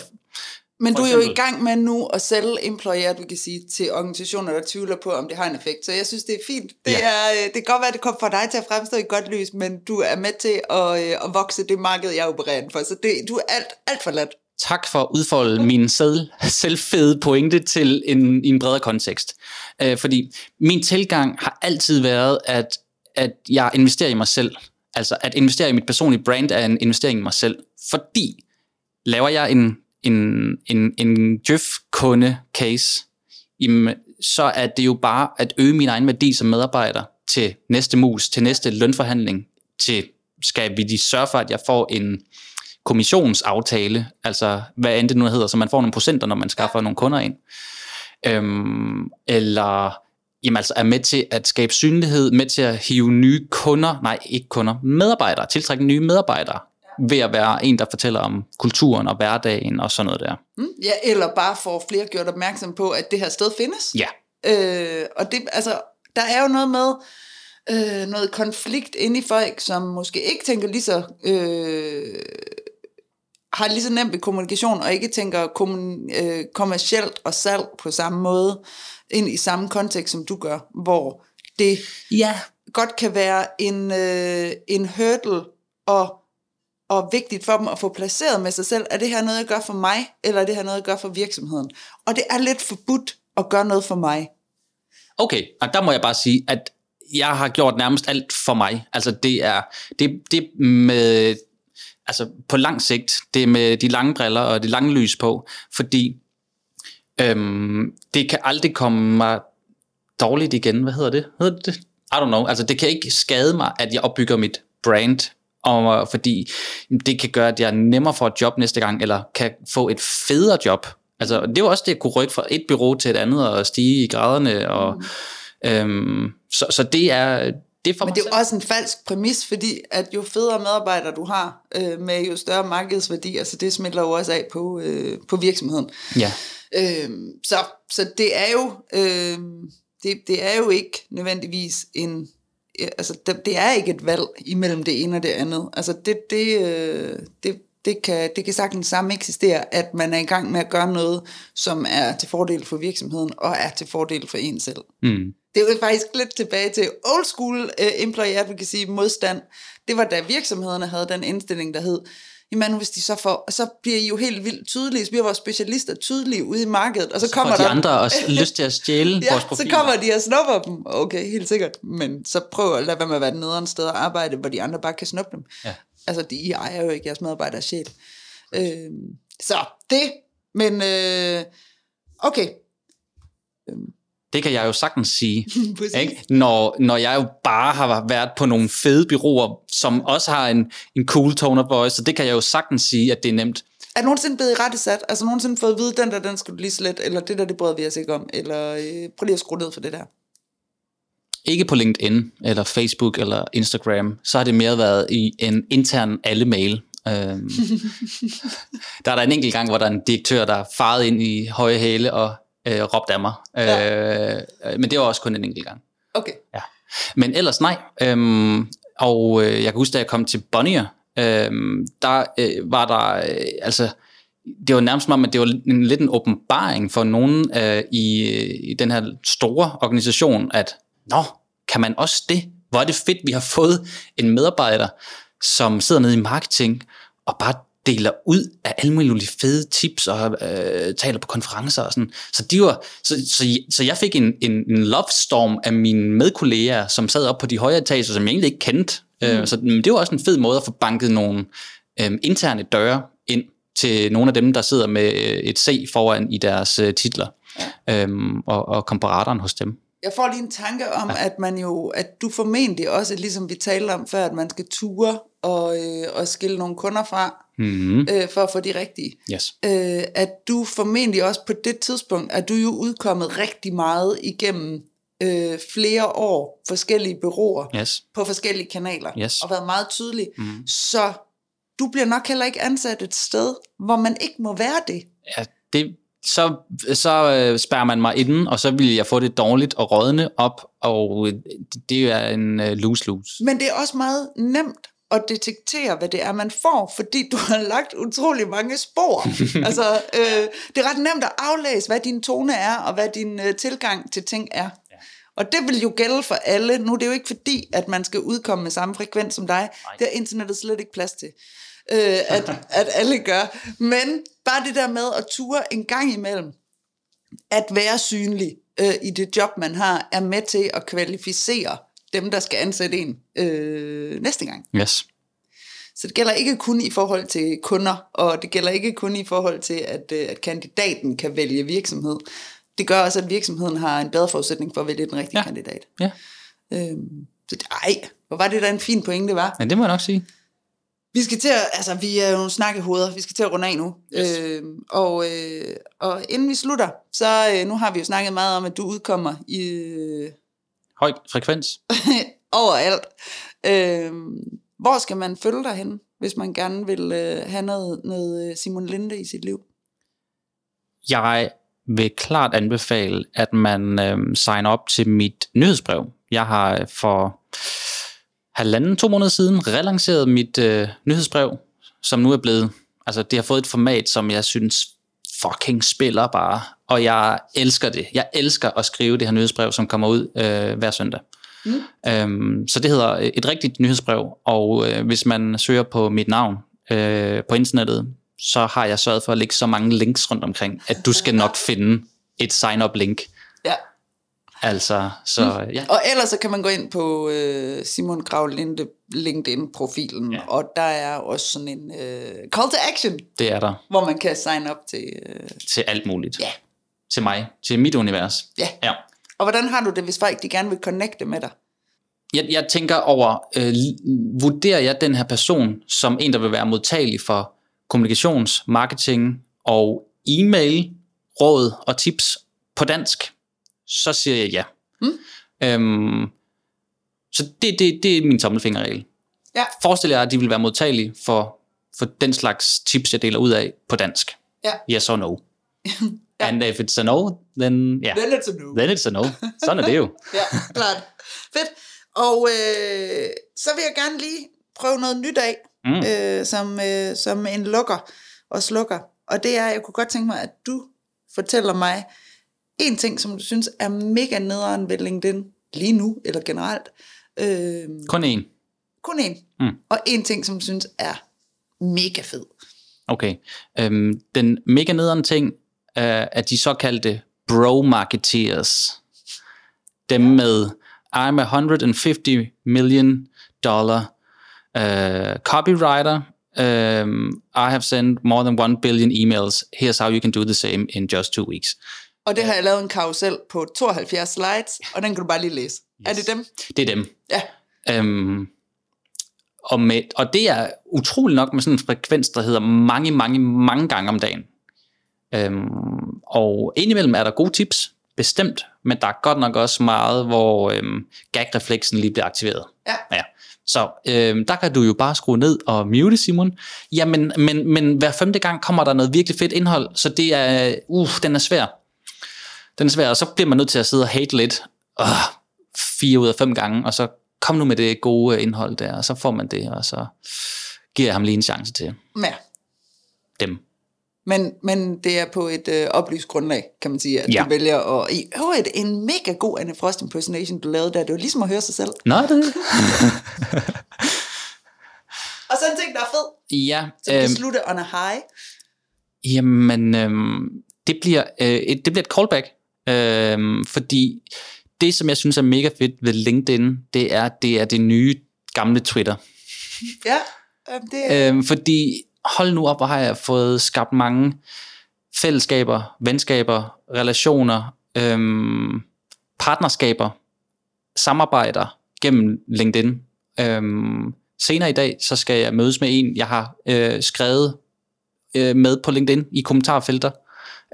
Men du er jo i gang med nu at sælge employer, du kan sige, til organisationer, der tvivler på, om det har en effekt. Så jeg synes, det er fint. Det, Ja. er, øh, det kan godt være, det kommer for dig til at fremstå i godt lys, men du er med til at, øh, at vokse det marked, jeg opererer inden for. Så det, du er alt, alt for let. Tak for at udfolde min selv, selvfede pointe til en, en bredere kontekst. Øh, fordi min tilgang har altid været, at, at jeg investerer i mig selv. Altså at investere i mit personlige brand er en investering i mig selv. Fordi laver jeg en, en, en, en Jøf-kunde-case, jamen, så er det jo bare at øge min egen værdi som medarbejder til næste mus, til næste lønforhandling, til skal vi de sørge for, at jeg får en kommissionsaftale, altså hvad end det nu hedder, så man får nogle procenter, når man skaffer nogle kunder ind. Øhm, eller jamen, altså er med til at skabe synlighed, med til at hive nye kunder, nej ikke kunder, medarbejdere, tiltrække nye medarbejdere, ved at være en, der fortæller om kulturen og hverdagen og sådan noget der. Mm? Ja, eller bare får flere gjort opmærksom på, at det her sted findes. Ja, Øh, og det, altså, der er jo noget med øh, noget konflikt inde i folk, som måske ikke tænker lige så... Øh, har lige så nemt ved kommunikation, og ikke tænker kommun, øh, kommercielt og salg på samme måde, ind i samme kontekst, som du gør, hvor det ja. godt kan være en, øh, en hurdle og, og vigtigt for dem at få placeret med sig selv. Er det her noget, jeg gør for mig, eller er det her noget, jeg gør for virksomheden? Og det er lidt forbudt at gøre noget for mig. Okay, og der må jeg bare sige, at jeg har gjort nærmest alt for mig. Altså det er det, det med, altså på lang sigt, det er med de lange briller og det lange lys på, fordi øhm, det kan aldrig komme mig dårligt igen. Hvad hedder det? Hedder det? det? I don't know. Altså det kan ikke skade mig, at jeg opbygger mit brand, og, fordi det kan gøre, at jeg nemmere får et job næste gang, eller kan få et federe job. Altså, det var også det at kunne rykke fra et bureau til et andet og stige i graderne. Og, mm. øhm, så, så det er det er for Men det er jo også en falsk præmis, fordi at jo federe medarbejdere du har, øh, med jo større markedsværdi, altså det smitter jo også af på, øh, på virksomheden. Ja. Øh, så, så det er jo øh, det, det er jo ikke nødvendigvis en altså det, det er ikke et valg imellem det ene og det andet. Altså det det øh, det det kan, det kan sagtens samme eksistere, at man er i gang med at gøre noget, som er til fordel for virksomheden, og er til fordel for en selv. Mm. Det er jo faktisk lidt tilbage til old school uh, employee advocacy modstand. Det var da virksomhederne havde den indstilling, der hed, jamen hvis de så får, så bliver I jo helt vildt tydelige, så bliver vores specialister tydelige ude i markedet, og så, Så kommer de der, andre også <laughs> lyst til at stjæle ja, vores så profiler. kommer de og snupper dem. Okay, helt sikkert. Men så prøv at lade være med at være nederen sted at arbejde, hvor de andre bare kan snuppe dem. Ja. Altså, de I ejer jo ikke jeres medarbejders sjæl. Øh, så det, men øh, okay. Det kan jeg jo sagtens sige. <laughs> Ikke? Når, når jeg jo bare har været på nogle fede byråer, som også har en, en cool tone of voice, så det kan jeg jo sagtens sige, at det er nemt. Er du nogensinde blevet i rette sat? Altså nogensinde fået at vide, den der, den skal du lige slet, eller det der, det bryder vi os ikke om, eller øh, prøv lige at skrue ned for det der. Ikke på LinkedIn, eller Facebook, eller Instagram. Så har det mere været i en intern alle-mail. Øhm, <laughs> der er der en enkelt gang, hvor der er en direktør, der er faret ind i høje hæle og øh, råbte af mig. Øh, men det var også kun en enkelt gang. Okay. Ja. Men ellers nej. Øhm, og øh, jeg kan huske, da jeg kom til Bonnier, øhm, der øh, var der, øh, altså, det var nærmest som om, at det var en, lidt en åbenbaring for nogen øh, i, i den her store organisation, at, nå, kan man også det? Hvor er det fedt, vi har fået en medarbejder, som sidder nede i marketing og bare deler ud af alle mulige fede tips og øh, taler på konferencer og sådan. Så, de var, så, så, så jeg fik en, en, en love storm af mine medkolleger, som sad op på de høje etager, som jeg egentlig ikke kendte. Mm. Øh, så det var også en fed måde at få banket nogle øh, interne døre ind til nogle af dem, der sidder med øh, et C foran i deres øh, titler, ja. øhm, og, og komparatoren hos dem. Jeg får lige en tanke om, ja. at man jo, at du formentlig også, ligesom vi talte om før, at man skal ture og, øh, og skille nogle kunder fra, mm-hmm. øh, for at få de rigtige. Yes. Øh, at du formentlig også på det tidspunkt, at du jo udkommet rigtig meget igennem øh, flere år, forskellige bureauer, yes. på forskellige kanaler, yes. og været meget tydelig. Mm. Så du bliver nok heller ikke ansat et sted, hvor man ikke må være det. Ja, det, så, så øh, spærrer man mig inden, og så vil jeg få det dårligt og rådne op, og det, det er en øh, lose-lose. Men det er også meget nemt at detektere, hvad det er, man får, fordi du har lagt utrolig mange spor. <laughs> altså, øh, det er ret nemt at aflæse, hvad din tone er, og hvad din øh, tilgang til ting er. Ja. Og det vil jo gælde for alle. Nu er det jo ikke fordi, at man skal udkomme med samme frekvens som dig. Nej. Det har internettet slet ikke plads til øh, at, <laughs> at alle gør. Men bare det der med at ture en gang imellem, at være synlig øh, i det job, man har, er med til at kvalificere dem, der skal ansætte en øh, næste gang. Yes. Så det gælder ikke kun i forhold til kunder, og det gælder ikke kun i forhold til, at, øh, at kandidaten kan vælge virksomhed. Det gør også, at virksomheden har en bedre forudsætning for at vælge den rigtige ja. kandidat. Ja. Øhm, så ej, hvor var det da en fin pointe, var? Ja, det må jeg nok sige. Vi skal til at, altså vi er jo snakkehoveder, vi skal til at runde af nu. Yes. Øh, og, øh, og inden vi slutter, så øh, nu har vi jo snakket meget om, at du udkommer i... Øh, Høj frekvens. <laughs> overalt. Øh, hvor skal man følge dig hen, hvis man gerne vil øh, have noget, noget Simon Linde i sit liv? Jeg vil klart anbefale, at man øh, signer op til mit nyhedsbrev. Jeg har for halvanden, to måneder siden relanceret mit øh, nyhedsbrev, som nu er blevet, altså det har fået et format, som jeg synes fucking spiller bare, og jeg elsker det. Jeg elsker at skrive det her nyhedsbrev, som kommer ud øh, hver søndag. Mm. Øhm, så det hedder et rigtigt nyhedsbrev, og øh, hvis man søger på mit navn øh, på internettet, så har jeg sørget for at lægge så mange links rundt omkring, at du skal nok finde et sign-up link. Ja. Altså, så mm. ja. Og ellers så kan man gå ind på øh, Simon Grav Linde LinkedIn-profilen, ja. og der er også sådan en øh, call to action. Det er der. Hvor man kan sign up til... Øh, til alt muligt. Ja. Til mig. Til mit univers. Ja. ja. Og hvordan har du det, hvis folk de gerne vil connecte med dig? Jeg, jeg tænker over, øh, vurderer jeg den her person som en, der vil være modtagelig for kommunikations, marketing og e-mail, råd og tips på dansk, så siger jeg ja. Mm. Øhm, så det, det, det er min tommelfingerregel. Ja. Forestil jer, at de vil være modtagelige for, for den slags tips, jeg deler ud af på dansk. Ja. Yes or no. <laughs> ja. And if it's a no, then, yeah. then it's a no. Then it's a no. Sådan er det jo. <laughs> ja, klart. Fedt. Og øh, så vil jeg gerne lige prøve noget nyt af, mm. øh, som, øh, som en lukker og slukker. Og det er, jeg kunne godt tænke mig, at du fortæller mig en ting, som du synes er mega nederen ved LinkedIn, lige nu eller generelt. Øh, kun en. Kun en. Mm. Og en ting, som du synes er mega fed. Okay. Øhm, den mega nederen ting øh, er de såkaldte bro-marketeers. Dem ja. med, I'm a 150 million dollar uh, copywriter. Um, I have sent more than 1 billion emails. Here's how you can do the same in just two weeks. Og det har jeg lavet en karusel på 72 slides, og den kan du bare lige læse. Yes. Er det dem? Det er dem. Ja. Øhm, og, med, og det er utrolig nok med sådan en frekvens, der hedder mange, mange, mange gange om dagen. Øhm, og indimellem er der gode tips, bestemt, men der er godt nok også meget, hvor øhm, gag-refleksen lige bliver aktiveret. Ja. ja. Så øh, der kan du jo bare skrue ned og mute, Simon. Jamen, men, men hver femte gang kommer der noget virkelig fedt indhold, så det er, uh, den er svær. Den er svær, og så bliver man nødt til at sidde og hate lidt. Uh, fire ud af fem gange, og så kom nu med det gode indhold der, og så får man det, og så giver jeg ham lige en chance til Ja. dem. Men, men det er på et øh, oplyst grundlag, kan man sige, at Ja. du vælger at... I øvrigt, en mega god Anne Frost impersonation, du lavede der. Det var ligesom at høre sig selv. Nå, det <laughs> Og så en ting, der er fed, Ja, som øhm, øhm, slutte on a high. Jamen, øhm, det, bliver, øh, et, det bliver et callback, øhm, fordi det, som jeg synes er mega fedt ved LinkedIn, det er, det er det nye gamle Twitter. Ja, det er... Øhm, fordi hold nu op, hvor har jeg fået skabt mange fællesskaber, venskaber, relationer, øhm, partnerskaber, samarbejder gennem LinkedIn. Øhm, senere i dag, så skal jeg mødes med en, jeg har øh, skrevet øh, med på LinkedIn i kommentarfelter.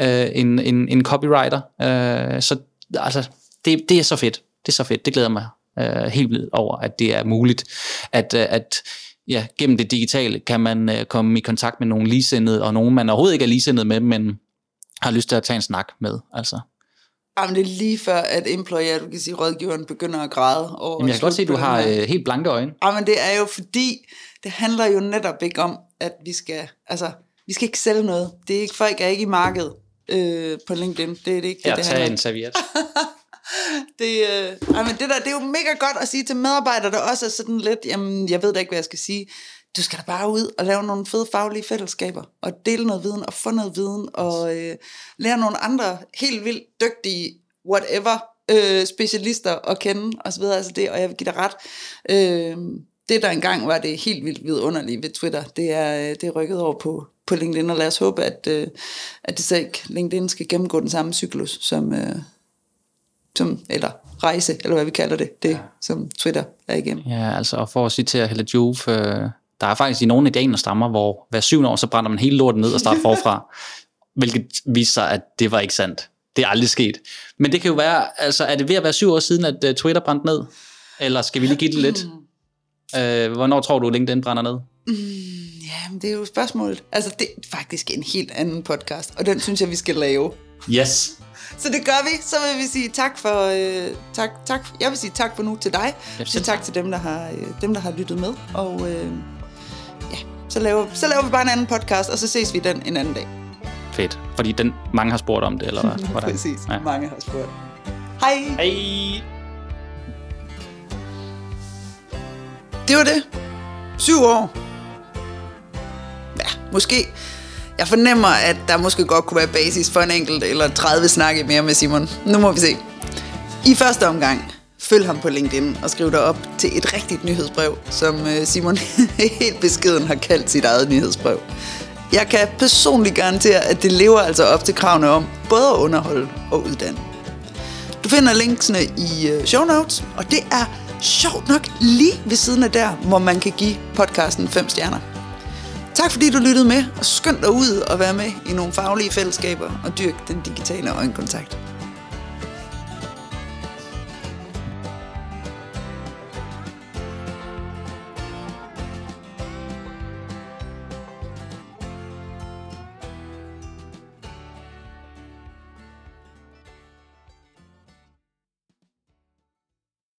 Øh, en, en, en copywriter. Øh, så altså, det, det er så fedt. Det er så fedt. Det glæder mig øh, helt vildt over, at det er muligt, at, øh, at ja, gennem det digitale kan man øh, komme i kontakt med nogle ligesindede, og nogen man overhovedet ikke er ligesindet med, men har lyst til at tage en snak med. Altså. Jamen, det er lige før, at employer, du kan sige, rådgiveren begynder at græde. Over Jamen, jeg kan godt se, at du har øh, helt blanke øjne. Jamen, det er jo fordi, det handler jo netop ikke om, at vi skal, altså, vi skal ikke sælge noget. Det er ikke, folk er ikke i markedet øh, på LinkedIn. Det er det ikke, det, Jeg det tager en serviet. <laughs> Det, øh, ej, men det, der, det er jo mega godt at sige til medarbejdere, der også er sådan lidt, jamen, jeg ved da ikke, hvad jeg skal sige. Du skal da bare ud og lave nogle fede faglige fællesskaber, og dele noget viden, og få noget viden, og øh, lære nogle andre helt vildt dygtige, whatever, øh, specialister at kende, og så videre. Altså det, og jeg vil give dig ret. Øh, det, der engang var det helt vildt vidunderlige ved Twitter, det er, øh, det er rykket over på, på LinkedIn, og lad os håbe, at, øh, at det så ikke LinkedIn skal gennemgå den samme cyklus, som, øh, som, eller rejse, eller hvad vi kalder det, det ja. som Twitter er igennem. Ja, altså, og for at citere Helle Juf, øh, der er faktisk i nogle indianer stammer, hvor hver syvende år, så brænder man hele lorten ned og starter forfra. <laughs> hvilket viser sig, at det var ikke sandt. Det er aldrig sket. Men det kan jo være, altså er det ved at være syv år siden, at uh, Twitter brændte ned? Eller skal vi lige give det lidt? Uh, hvornår tror du, LinkedIn brænder ned? Ja, men det er jo spørgsmålet. Altså, det er faktisk en helt anden podcast, og den synes jeg, vi skal lave. Yes. Så det gør vi. Så vil vi sige tak for... Øh, tak, tak. Jeg vil sige tak for nu til dig. Så tak til dem, der har, øh, dem, der har lyttet med. Og øh, ja, så laver, så laver vi bare en anden podcast, og så ses vi den en anden dag. Fedt. Fordi den, mange har spurgt om det, eller hvad? <laughs> Hvordan? Præcis. Ja. Mange har spurgt. Hej. Hej. Det var det. Syv år. Ja, måske. Jeg fornemmer, at der måske godt kunne være basis for en enkelt eller 30 snakke mere med Simon. Nu må vi se. I første omgang, følg ham på LinkedIn og skriv dig op til et rigtigt nyhedsbrev, som øh, Simon <laughs> helt beskeden har kaldt sit eget nyhedsbrev. Jeg kan personligt garantere, at det lever altså op til kravene om både at underholde og uddanne. Du finder linksene i øh, show notes, og det er sjovt nok lige ved siden af der, hvor man kan give podcasten 5 stjerner. Tak fordi du lyttede med, og skynd dig ud og være med i nogle faglige fællesskaber og dyrk den digitale øjenkontakt.